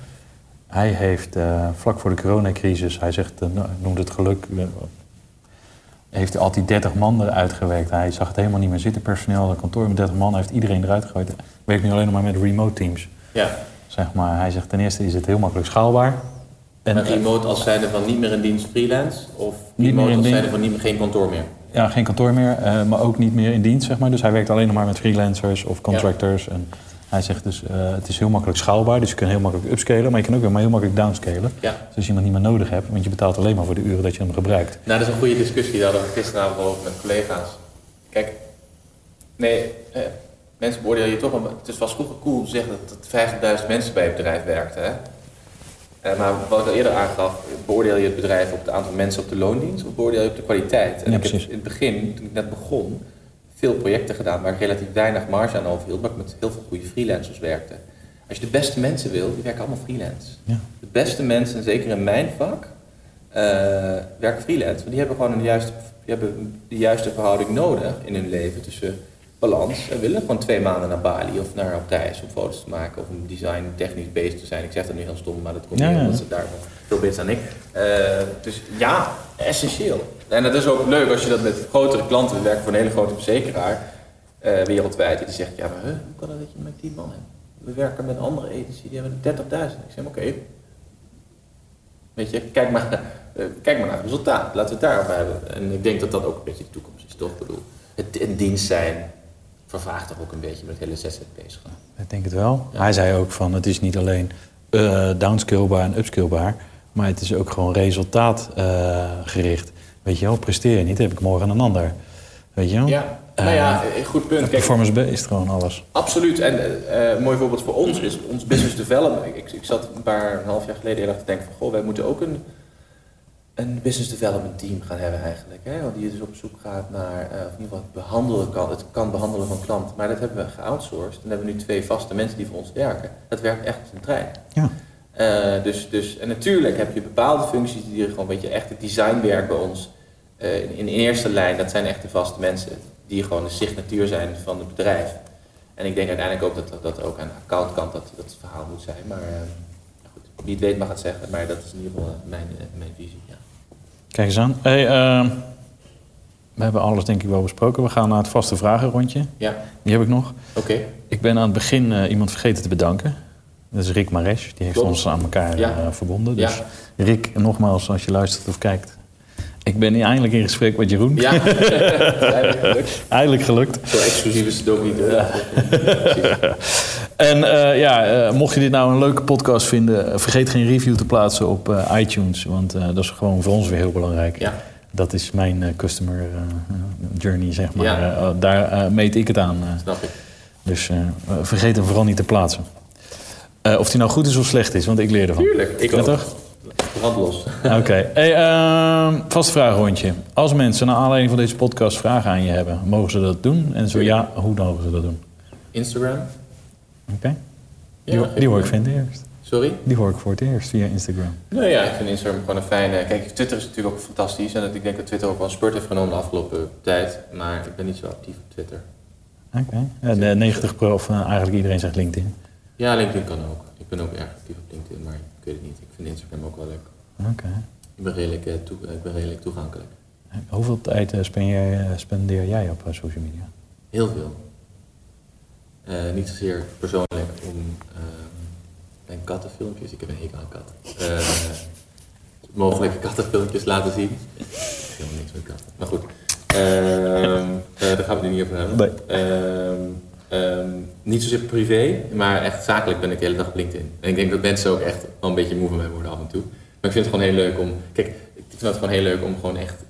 Hij heeft eh, vlak voor de coronacrisis, hij zegt, eh, nou, noemt het geluk, eh, heeft hij altijd 30 man eruit gewerkt. Hij zag het helemaal niet meer zitten, personeel, een kantoor met 30 man, hij heeft iedereen eruit gegooid. Werkt nu alleen nog maar met remote teams. Ja. Zeg maar. Hij zegt ten eerste is het heel makkelijk schaalbaar. En remote als zijnde van niet meer in dienst freelance? Of Niet remote meer in als zijnde van niet meer, geen kantoor meer? ja, geen kantoor meer, eh, maar ook niet meer in dienst, zeg maar. Dus hij werkt alleen nog maar met freelancers of contractors. En hij zegt dus, eh, het is heel makkelijk schaalbaar. Dus je kunt heel makkelijk upscalen, maar je kan ook weer maar heel makkelijk downscalen. Ja. Dus als je iemand niet meer nodig hebt, want je betaalt alleen maar voor de uren dat je hem gebruikt. Nou, dat is een goede discussie. Daar hadden we gisteravond over met collega's. Kijk, nee, eh, mensen beoordelen je toch wel. Het was vroeger cool om te zeggen dat er 50.000 mensen bij het bedrijf werkten. Hè? Eh, maar wat ik al eerder aangaf, beoordeel je het bedrijf op het aantal mensen op de loondienst of beoordeel je op de kwaliteit? En Ja, ik heb in het begin, toen ik net begon, veel projecten gedaan waar ik relatief weinig marge aan overhield, maar ik met heel veel goede freelancers werkte. Als je de beste mensen wil, die werken allemaal freelance. Ja. De beste mensen, zeker in mijn vak, eh, werken freelance. Want die hebben gewoon een juiste, die hebben de juiste verhouding nodig in hun leven tussen balans. En willen gewoon twee maanden naar Bali of naar op reis om foto's te maken of om design technisch bezig te zijn. Ik zeg dat nu heel stom, maar dat komt Ja, niet omdat ze daar nog veel beter zijn dan ik. Eh, dus ja, essentieel. En dat is ook leuk als je dat met grotere klanten, we werken voor een hele grote verzekeraar eh, wereldwijd, die zegt, ja maar huh, hoe kan het dat je met die man hebt? We werken met andere agency, die hebben er 30.000. Ik zeg, oké, Weet je, kijk maar, eh, kijk maar naar het resultaat. Laten we het daarop hebben. En ik denk dat dat ook een beetje de toekomst is, toch? Ik bedoel, het in dienst zijn vervaagt toch ook een beetje met het hele ZZP gaan. Ik denk het wel. Ja. Hij zei ook van, het is niet alleen eh downscalebaar en upscalebaar, maar het is ook gewoon resultaatgericht. Weet je wel, presteer je niet, heb ik morgen een ander. Weet je wel? Ja, nou ja, eh, goed punt. Kijk, Performance-based gewoon alles. Absoluut. En eh, eh, een mooi voorbeeld voor ons is ons business development. Ik, ik, ik zat een paar, een half jaar geleden heel erg te denken van... Goh, wij moeten ook een, een business development team gaan hebben eigenlijk. Hè? Want die dus op zoek gaat naar, eh, of in ieder geval het behandelen kan, het kan behandelen van klanten. Maar dat hebben we geoutsourced. En dan hebben we nu twee vaste mensen die voor ons werken. Dat werkt echt als een trein. Ja. Eh, dus, dus, en natuurlijk heb je bepaalde functies die gewoon, weet je, echt het designwerk bij ons eh, in, in eerste lijn, dat zijn echt de vaste mensen die gewoon de signatuur zijn van het bedrijf. En ik denk uiteindelijk ook dat dat ook aan de accountkant dat, dat het verhaal moet zijn. Maar goed, wie het weet mag het zeggen, maar dat is in ieder geval mijn, mijn visie. Ja. Kijk eens aan. Hey, ehm, we hebben alles denk ik wel besproken. We gaan naar het vaste vragenrondje. Ja, Die heb ik nog. oké. Ik ben aan het begin eh, iemand vergeten te bedanken. Dat is Rick Maresch. Die heeft Klopt. ons aan elkaar Ja. eh, verbonden. Dus Ja. Rick, nogmaals, als je luistert of kijkt. Ik ben eindelijk in gesprek met Jeroen. Ja, gelukt. Eindelijk gelukt. Zo exclusief is het ook niet. En eh, ja, eh, mocht je dit nou een leuke podcast vinden, eh, vergeet geen review te plaatsen op iTunes. Want dat is gewoon voor ons weer heel belangrijk. Ja. Dat is mijn customer journey, zeg maar. Ja. Eh, daar meet ik het aan. Snap ik. dus vergeet hem vooral niet te plaatsen. Of die nou goed is of slecht is, want ik leer ervan. Tuurlijk, ik Ja, ook. toch? Los. Oké. Hey, ehm, vast vragenrondje. Als mensen naar aanleiding van deze podcast vragen aan je hebben, mogen ze dat doen? En zo ja, hoe mogen ze dat doen? Instagram? Oké. Die, hoor ik voor het eerst. Sorry? Die hoor ik voor het eerst via Instagram. Nou ja, ik vind Instagram gewoon een fijne... Kijk, Twitter is natuurlijk ook fantastisch. En dat- ik denk dat Twitter ook wel een spurt heeft genomen de afgelopen tijd. Maar ik ben niet zo actief op Twitter. Oké. De 90 pro, of eh, eigenlijk iedereen zegt LinkedIn. Ja, LinkedIn kan ook. Ik ben ook erg actief op LinkedIn, maar weet het niet. Ik vind Instagram ook wel leuk. Oké. Ik ben redelijk, eh, toe, ik ben redelijk toegankelijk. Hoeveel tijd eh, spendeer, eh, spendeer jij op eh, social media? Heel veel. Eh, niet zozeer persoonlijk om ehm, mijn kattenfilmpjes, ik heb een hekel aan katten, eh, mogelijke kattenfilmpjes laten zien. Helemaal niks met katten. Maar goed, Ehm, eh, daar gaan we het nu niet over hebben. Ehm, niet zozeer privé, maar echt zakelijk ben ik de hele dag op LinkedIn. En ik denk dat mensen ook echt wel een beetje moe van mij worden af en toe. Maar ik vind het gewoon heel leuk om. Kijk, ik vind het gewoon heel leuk om gewoon echt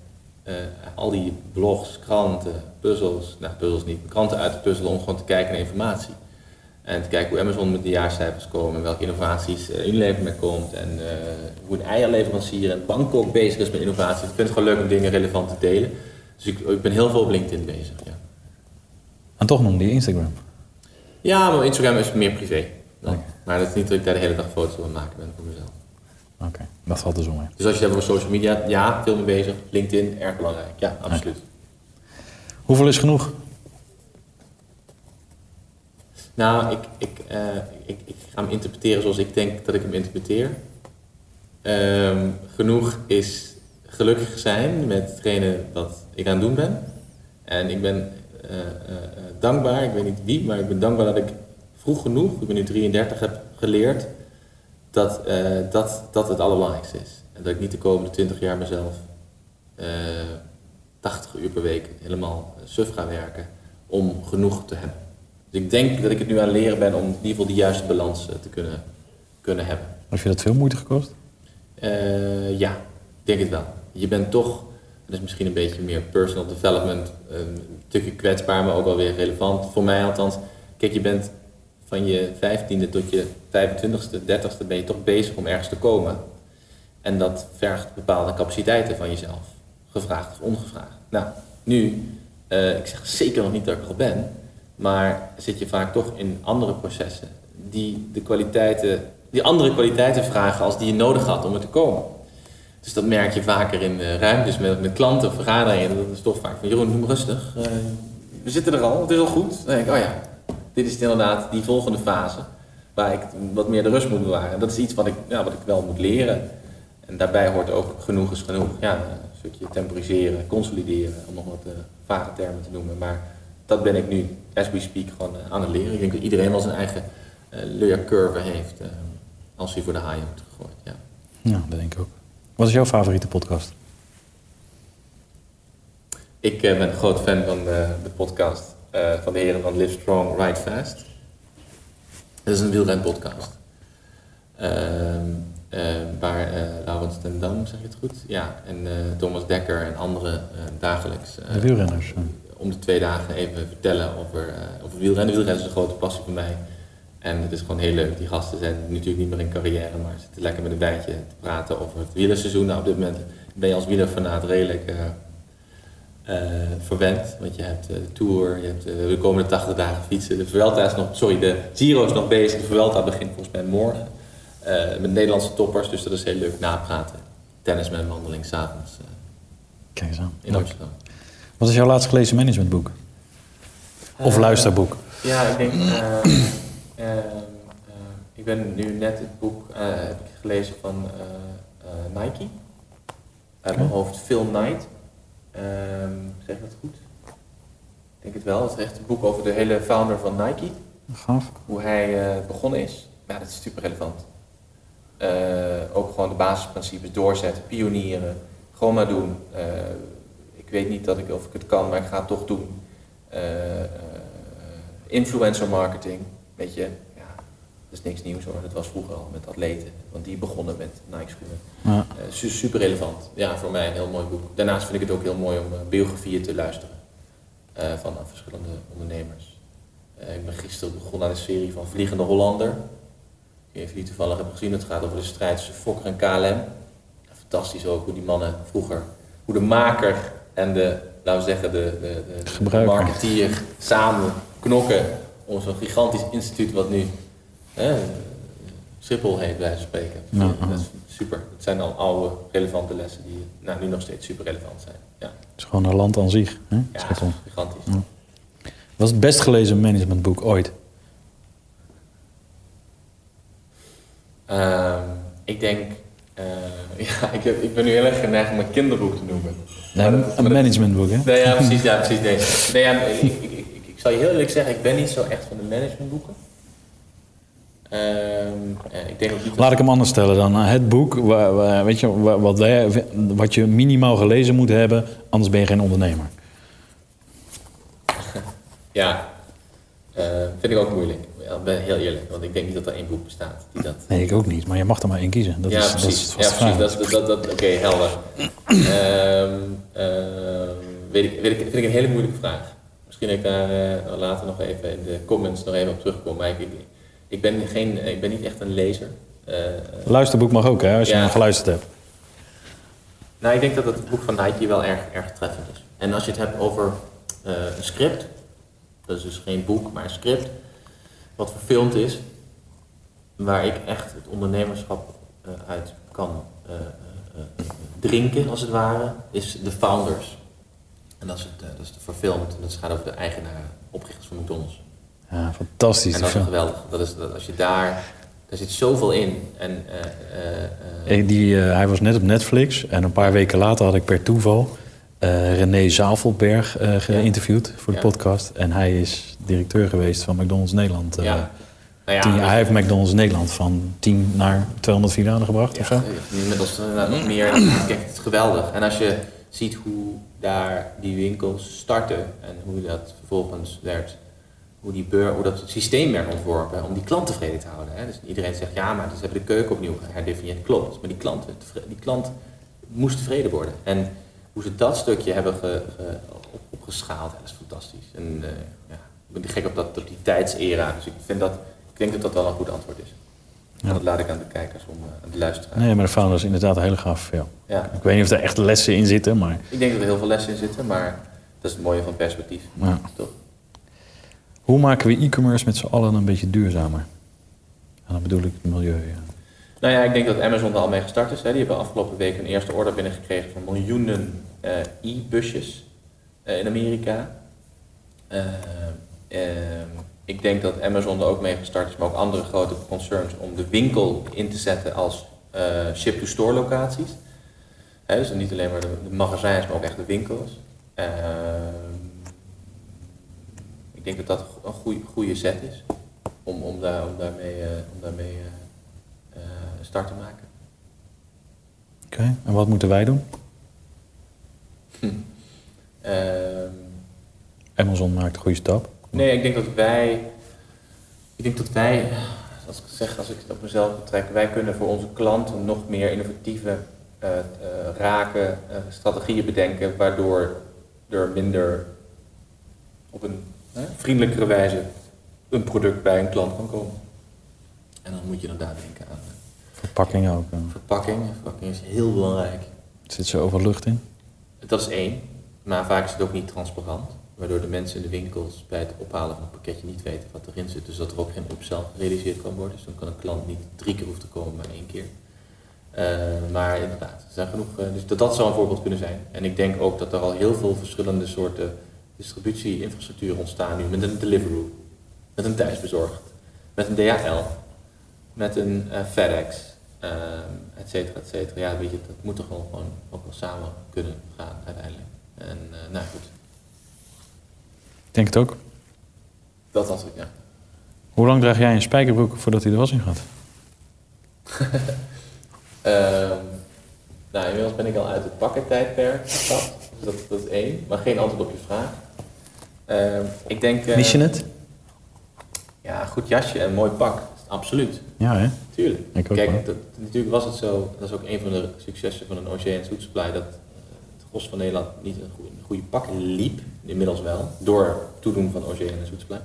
eh, al die blogs, kranten, puzzels, nou puzzels niet, kranten uit te puzzelen om gewoon te kijken naar informatie. En te kijken hoe Amazon met de jaarcijfers komen en welke innovaties uh, Unilever mee komt. En eh, hoe een eierleverancier en Bangkok bezig is met innovaties. Ik vind het gewoon leuk om dingen relevant te delen. Dus ik, ik ben heel veel op LinkedIn bezig. Ja, En toch noemde je Instagram. ja maar Instagram is meer privé. Dan. Maar dat is niet dat ik daar de hele dag foto's van maken ben voor mezelf. Oké, dat valt dus om. Dus als je het hebt over social media, ja, veel mee bezig. LinkedIn, erg belangrijk. Ja, absoluut. Hoeveel is genoeg? Nou, ik, ik, eh, ik, ik ga hem interpreteren zoals ik denk dat ik hem interpreteer. Ehm, genoeg is gelukkig zijn met hetgene wat ik aan het doen ben. En ik ben eh, eh, eh, dankbaar, ik weet niet wie, maar ik ben dankbaar dat ik vroeg genoeg, ik ben nu 33, heb geleerd dat, dat, dat het allerbelangrijkste is. En dat ik niet de komende 20 jaar mezelf eh 80 uur per week helemaal suf ga werken om genoeg te hebben. Dus ik denk dat ik het nu aan het leren ben om in ieder geval die juiste balans te kunnen, kunnen hebben. Heb je dat veel moeite gekost? Ja, ik denk het wel. Je bent toch, dat is misschien een beetje meer personal development, eh, een stukje kwetsbaar, maar ook wel weer relevant. Voor mij althans. Kijk, je bent van je 15e tot je 25e, 30e ben je toch bezig om ergens te komen. En dat vergt bepaalde capaciteiten van jezelf. Gevraagd of ongevraagd. Nou, nu, eh, ik zeg zeker nog niet dat ik er al ben, maar zit je vaak toch in andere processen die de kwaliteiten, die andere kwaliteiten vragen als die je nodig had om er te komen. Dus dat merk je vaker in eh, ruimtes met, met klanten vergaderingen. Dat is toch vaak van Jeroen, maar rustig. Eh, we zitten er al, het is al goed. Dan denk ik, oh ja, dit is inderdaad die volgende fase waar ik wat meer de rust moet bewaren. En dat is iets wat ik, ja, wat ik wel moet leren. En daarbij hoort ook genoeg is genoeg. Ja, een stukje temporiseren, consolideren, om nog wat eh, vage termen te noemen. Maar dat ben ik nu, as we speak, gewoon aan het leren. Ik denk dat iedereen wel zijn eigen leercurve heeft als hij voor de haaien wordt gegooid. Ja. Ja, dat denk ik ook. Wat is jouw favoriete podcast? Ik eh, ben een groot fan van de, de podcast eh, van de heren van Live Strong, Ride Fast. Dat is een wielrenpodcast. Ehm eh, waar Laurens ten Dam, zeg je het goed? Ja, en Thomas Dekker en anderen dagelijks De wielrenners. om de twee dagen even vertellen over, over wielrennen. Wielrennen is een grote passie voor mij. En het is gewoon heel leuk. Die gasten zijn natuurlijk niet meer in carrière, maar zitten lekker met een wijntje te praten over het wielerseizoen. Nou, op dit moment ben je als wielerfanaat redelijk eh, eh, verwend. Want je hebt eh, de Tour, je hebt de komende 80 dagen fietsen. De Vuelta is nog, sorry, de Giro is nog bezig. De Vuelta begint volgens mij morgen. Eh, met Nederlandse toppers, dus dat is heel leuk napraten. Tennis met een wandeling s'avonds Kijk eens aan. in. Amsterdam. Wat is jouw laatst gelezen managementboek? Of luisterboek? Ja, ik denk. Eh, ehm, eh, ik ben nu net het boek eh, heb ik gelezen van eh, eh, Nike. Uit mijn Oké. hoofd Phil Knight. Ehm, zeg ik dat goed? Ik denk het wel. Het is echt een boek over de hele founder van Nike. Gaaf. Hoe hij begonnen is. Ja, dat is super relevant. Ook gewoon de basisprincipes doorzetten, pionieren. Gewoon maar doen. Ik weet niet dat ik, of ik het kan, maar ik ga het toch doen. Influencer marketing, weet je, ja, dat is niks nieuws hoor. Dat was vroeger al met atleten, want die begonnen met Nike schoenen. Ja. Eh, su- super relevant. Ja, voor mij een heel mooi boek. Daarnaast vind ik het ook heel mooi om eh, biografieën te luisteren eh, van verschillende ondernemers. Ik ben gisteren begonnen aan een serie van Vliegende Hollander. Ik weet niet toevallig hebben gezien. Het gaat over de strijd tussen Fokker en KLM. Fantastisch ook hoe die mannen vroeger, hoe de maker en de, laten we zeggen, de, de, de, marketeer samen knokken om zo'n gigantisch instituut wat nu hè, Schiphol heet, bij spreken. Ja, dat is super. Het zijn al oude, relevante lessen die nou, nu nog steeds super relevant zijn. Ja, Het is gewoon een land aan zich. Hè? ja Schiphol. gigantisch. Ja. Wat is het best gelezen managementboek ooit? Ehm, ik denk, eh, ja, ik, heb, ik ben nu heel erg geneigd om een kinderboek te noemen. Nee, Maar dat- een managementboek, hè? Nee, ja, precies, ja, precies. Nee, nee ja, ik, ik, ik, zal je heel eerlijk zeggen, ik ben niet zo echt van de managementboeken. Ehm, en ik denk ook niet Laat ik hem anders stellen dan. Het boek, waar, waar- weet je, waar- wat, wij, wat je minimaal gelezen moet hebben, anders ben je geen ondernemer. Ja, eh, vind ik ook moeilijk. Ja, ik ben heel eerlijk, want ik denk niet dat er één boek bestaat die dat... Nee, ik ook niet, maar je mag er maar één kiezen. Dat ja, is, precies. Dat is ja, precies. Dat, dat, dat, Oké, helder. Weet ik, weet ik, vind ik een hele moeilijke vraag. Misschien ik daar eh, later nog even in de comments nog even op terugkom. Maar ik, ik, ik, ben, geen, ik ben niet echt een lezer. Eh, Luisterboek mag ook, hè, als je Ja. hem geluisterd hebt. Nou, ik denk dat het boek van Nike wel erg, erg treffend is. En als je het hebt over eh, een script, dat is dus geen boek, maar een script, wat verfilmd is, waar ik echt het ondernemerschap uit kan drinken, als het ware, is The Founders. En dat is, het, eh, dat is verfilmd, en dat gaat over de eigenaren, oprichters van McDonald's. Ja, fantastisch. En dat is geweldig. Dat is, dat als je daar, daar zit zoveel in. En, eh, eh, Die, hij was net op Netflix en een paar weken later had ik per toeval René Zavelberg geïnterviewd voor de Ja. podcast. En hij is directeur geweest van McDonald's Nederland. ja. Nou tien- dus- hij heeft McDonald's Nederland van 10 naar 200 filialen gebracht of zo. Inmiddels nog meer. Kijk, het is geweldig. En als je ziet hoe daar die winkels starten en hoe dat vervolgens werd, hoe, die beur, hoe dat systeem werd ontworpen om die klant tevreden te houden. Hè. Dus iedereen zegt ja, maar ze hebben de keuken opnieuw herdefinieerd. Klopt, maar die klant, die klant moest tevreden worden. En hoe ze dat stukje hebben op, opgeschaald, dat is fantastisch. En eh, ja, ik ben gek op, dat, op die tijdsera. Dus ik, vind dat, ik denk dat dat wel een goed antwoord is. En dat laat ik aan de kijkers om eh, aan de luisteraars. Nee, maar de founder is inderdaad hele gaaf film. Ja. Ik weet niet of er echt lessen in zitten, maar Ik denk dat er heel veel lessen in zitten, maar dat is het mooie van perspectief. Ja. Toch? hoe maken we e-commerce met z'n allen een beetje duurzamer? En dan bedoel ik het milieu. Ja. Nou ja, ik denk dat Amazon er al mee gestart is. Hè. Die hebben afgelopen week een eerste order binnengekregen van miljoenen eh, e-busjes eh, in Amerika. Eh, ehm, ik denk dat Amazon er ook mee gestart is, maar ook andere grote concerns, om de winkel in te zetten als eh, ship-to-store locaties. Dus niet alleen maar de, de magazijns, maar ook echt de winkels. Ehm, ik denk dat dat een goede, goede set is om, om, daar, om daarmee, eh, om daarmee eh, eh, een start te maken. Oké, en wat moeten wij doen? Ehm, Amazon maakt een goede stap. Nee, ik denk dat wij, ik denk dat wij, als ik zeg, als ik het op mezelf betrek, wij kunnen voor onze klanten nog meer innovatieve, eh, eh, raken eh, strategieën bedenken, waardoor er minder op een hè, vriendelijkere wijze een product bij een klant kan komen. En dan moet je inderdaad denken aan Verpakkingen ook. verpakking. Verpakking is heel belangrijk. Zit zo over lucht in. Dat is één, maar vaak is het ook niet transparant. Waardoor de mensen in de winkels bij het ophalen van het pakketje niet weten wat erin zit. Dus dat er ook geen upsell gerealiseerd kan worden. Dus dan kan een klant niet drie keer hoeven te komen, maar één keer. Eh, maar inderdaad, er zijn genoeg. eh, dus dat, dat zou een voorbeeld kunnen zijn. En ik denk ook dat er al heel veel verschillende soorten distributie-infrastructuur ontstaan nu. Met een Deliveroo, met een thuisbezorgd, met een DHL, met een eh, FedEx, et cetera, et cetera. Ja, weet je, dat moet toch gewoon ook wel samen kunnen gaan uiteindelijk. En nou goed, Ik denk het ook. dat was het, ja. Hoe lang draag jij een spijkerbroek voordat hij er was in gaat? Ehm, nou, inmiddels ben ik al uit het pakkentijdperk gestapt. Dus dat, dat is één, maar geen antwoord op je vraag. Ehm, ik denk... eh, Mis je het? Ja, een goed jasje en een mooi pak. Absoluut. Ja, hè? Tuurlijk. Ik ook Kijk, dat, natuurlijk was het zo, dat is ook een van de successen van een Food Supply, dat het gros van Nederland niet een goede, een goede pak liep, inmiddels wel, door toedoen van Oceaan Food Supply.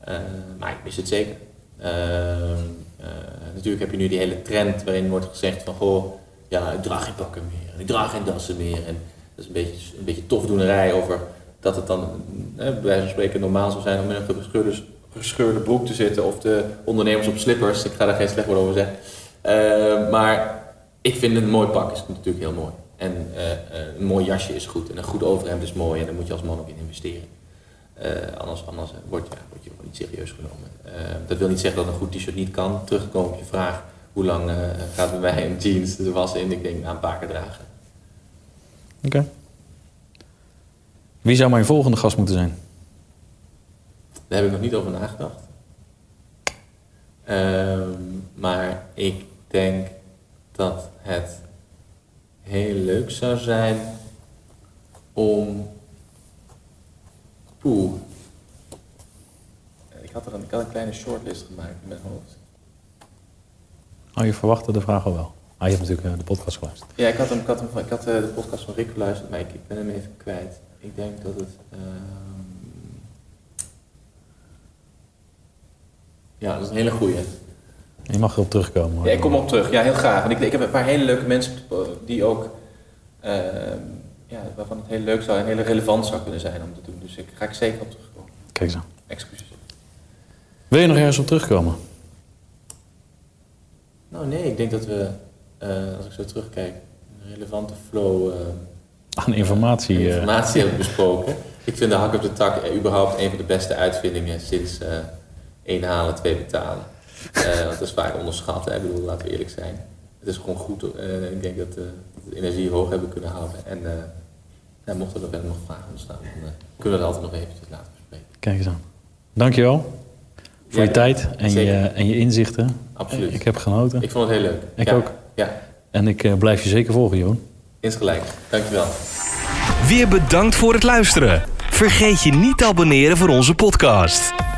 Eh, maar ik mis het zeker. Ehm, eh, natuurlijk heb je nu die hele trend waarin wordt gezegd van, goh, ja, ik draag geen pakken meer, en ik draag geen dassen meer. En dat is een beetje, een beetje tofdoenerij over dat het dan, eh, bij wijze van spreken, normaal zou zijn om in een gescheurde, gescheurde broek te zitten of de ondernemers op slippers. Ik ga daar geen slecht woord over zeggen. Eh, maar ik vind een mooi pak is natuurlijk heel mooi. En eh, eh, een mooi jasje is goed en een goed overhemd is mooi en daar moet je als man ook in investeren. Eh, anders anders word, ja, word je gewoon niet serieus genomen. Dat wil niet zeggen dat een goed t-shirt niet kan. Terugkomen op je vraag, hoe lang gaat bij mij een jeans de was in? Ik denk na een paar keer dragen. Oké. Wie zou mijn volgende gast moeten zijn? Daar heb ik nog niet over nagedacht. Ehm, maar ik denk dat het heel leuk zou zijn om. Poeh. Ik had, er een, ik had een kleine shortlist gemaakt in mijn hoofd. Oh, je verwachtte de vraag al wel. Ah, je hebt natuurlijk eh, de podcast geluisterd. Ja, ik had, hem, ik had, hem, van- ik had eh, de podcast van Rick geluisterd, maar ik, ik ben hem even kwijt. Ik denk dat het. ehm, Ja, dat is een hele goeie. Je mag erop terugkomen. Hoor. Ja, ik kom op terug. Ja, heel graag. En ik, ik heb een paar hele leuke mensen die ook, ehm, ja, waarvan het heel leuk zou en heel relevant zou kunnen zijn om te doen. Dus ik ga ik zeker op terugkomen. Kijk aan. Excuses. Wil je nog ergens op terugkomen? Nou nee, ik denk dat we, eh, als ik zo terugkijk, een relevante flow. aan informatie. eh, informatie hebben besproken. Ik vind de hak op de tak eh, überhaupt een van de beste uitvindingen sinds eh één halen, twee betalen. Eh, want dat is vaak onderschat, hè. ik bedoel, laten we eerlijk zijn. Het is gewoon goed, eh, ik denk dat eh, we de energie hoog hebben kunnen houden. En eh ja, mochten er verder nog vragen ontstaan, dan kunnen we dat altijd nog eventjes laten bespreken. Kijk eens aan. Dankjewel voor je tijd en je, en je inzichten. Absoluut. Ik heb genoten. Ik vond het heel leuk. Ik Ja, ook. Ja, En ik eh, blijf je zeker volgen, Joon. insgelijk. Dankjewel. Weer bedankt voor het luisteren. Vergeet je niet te abonneren voor onze podcast.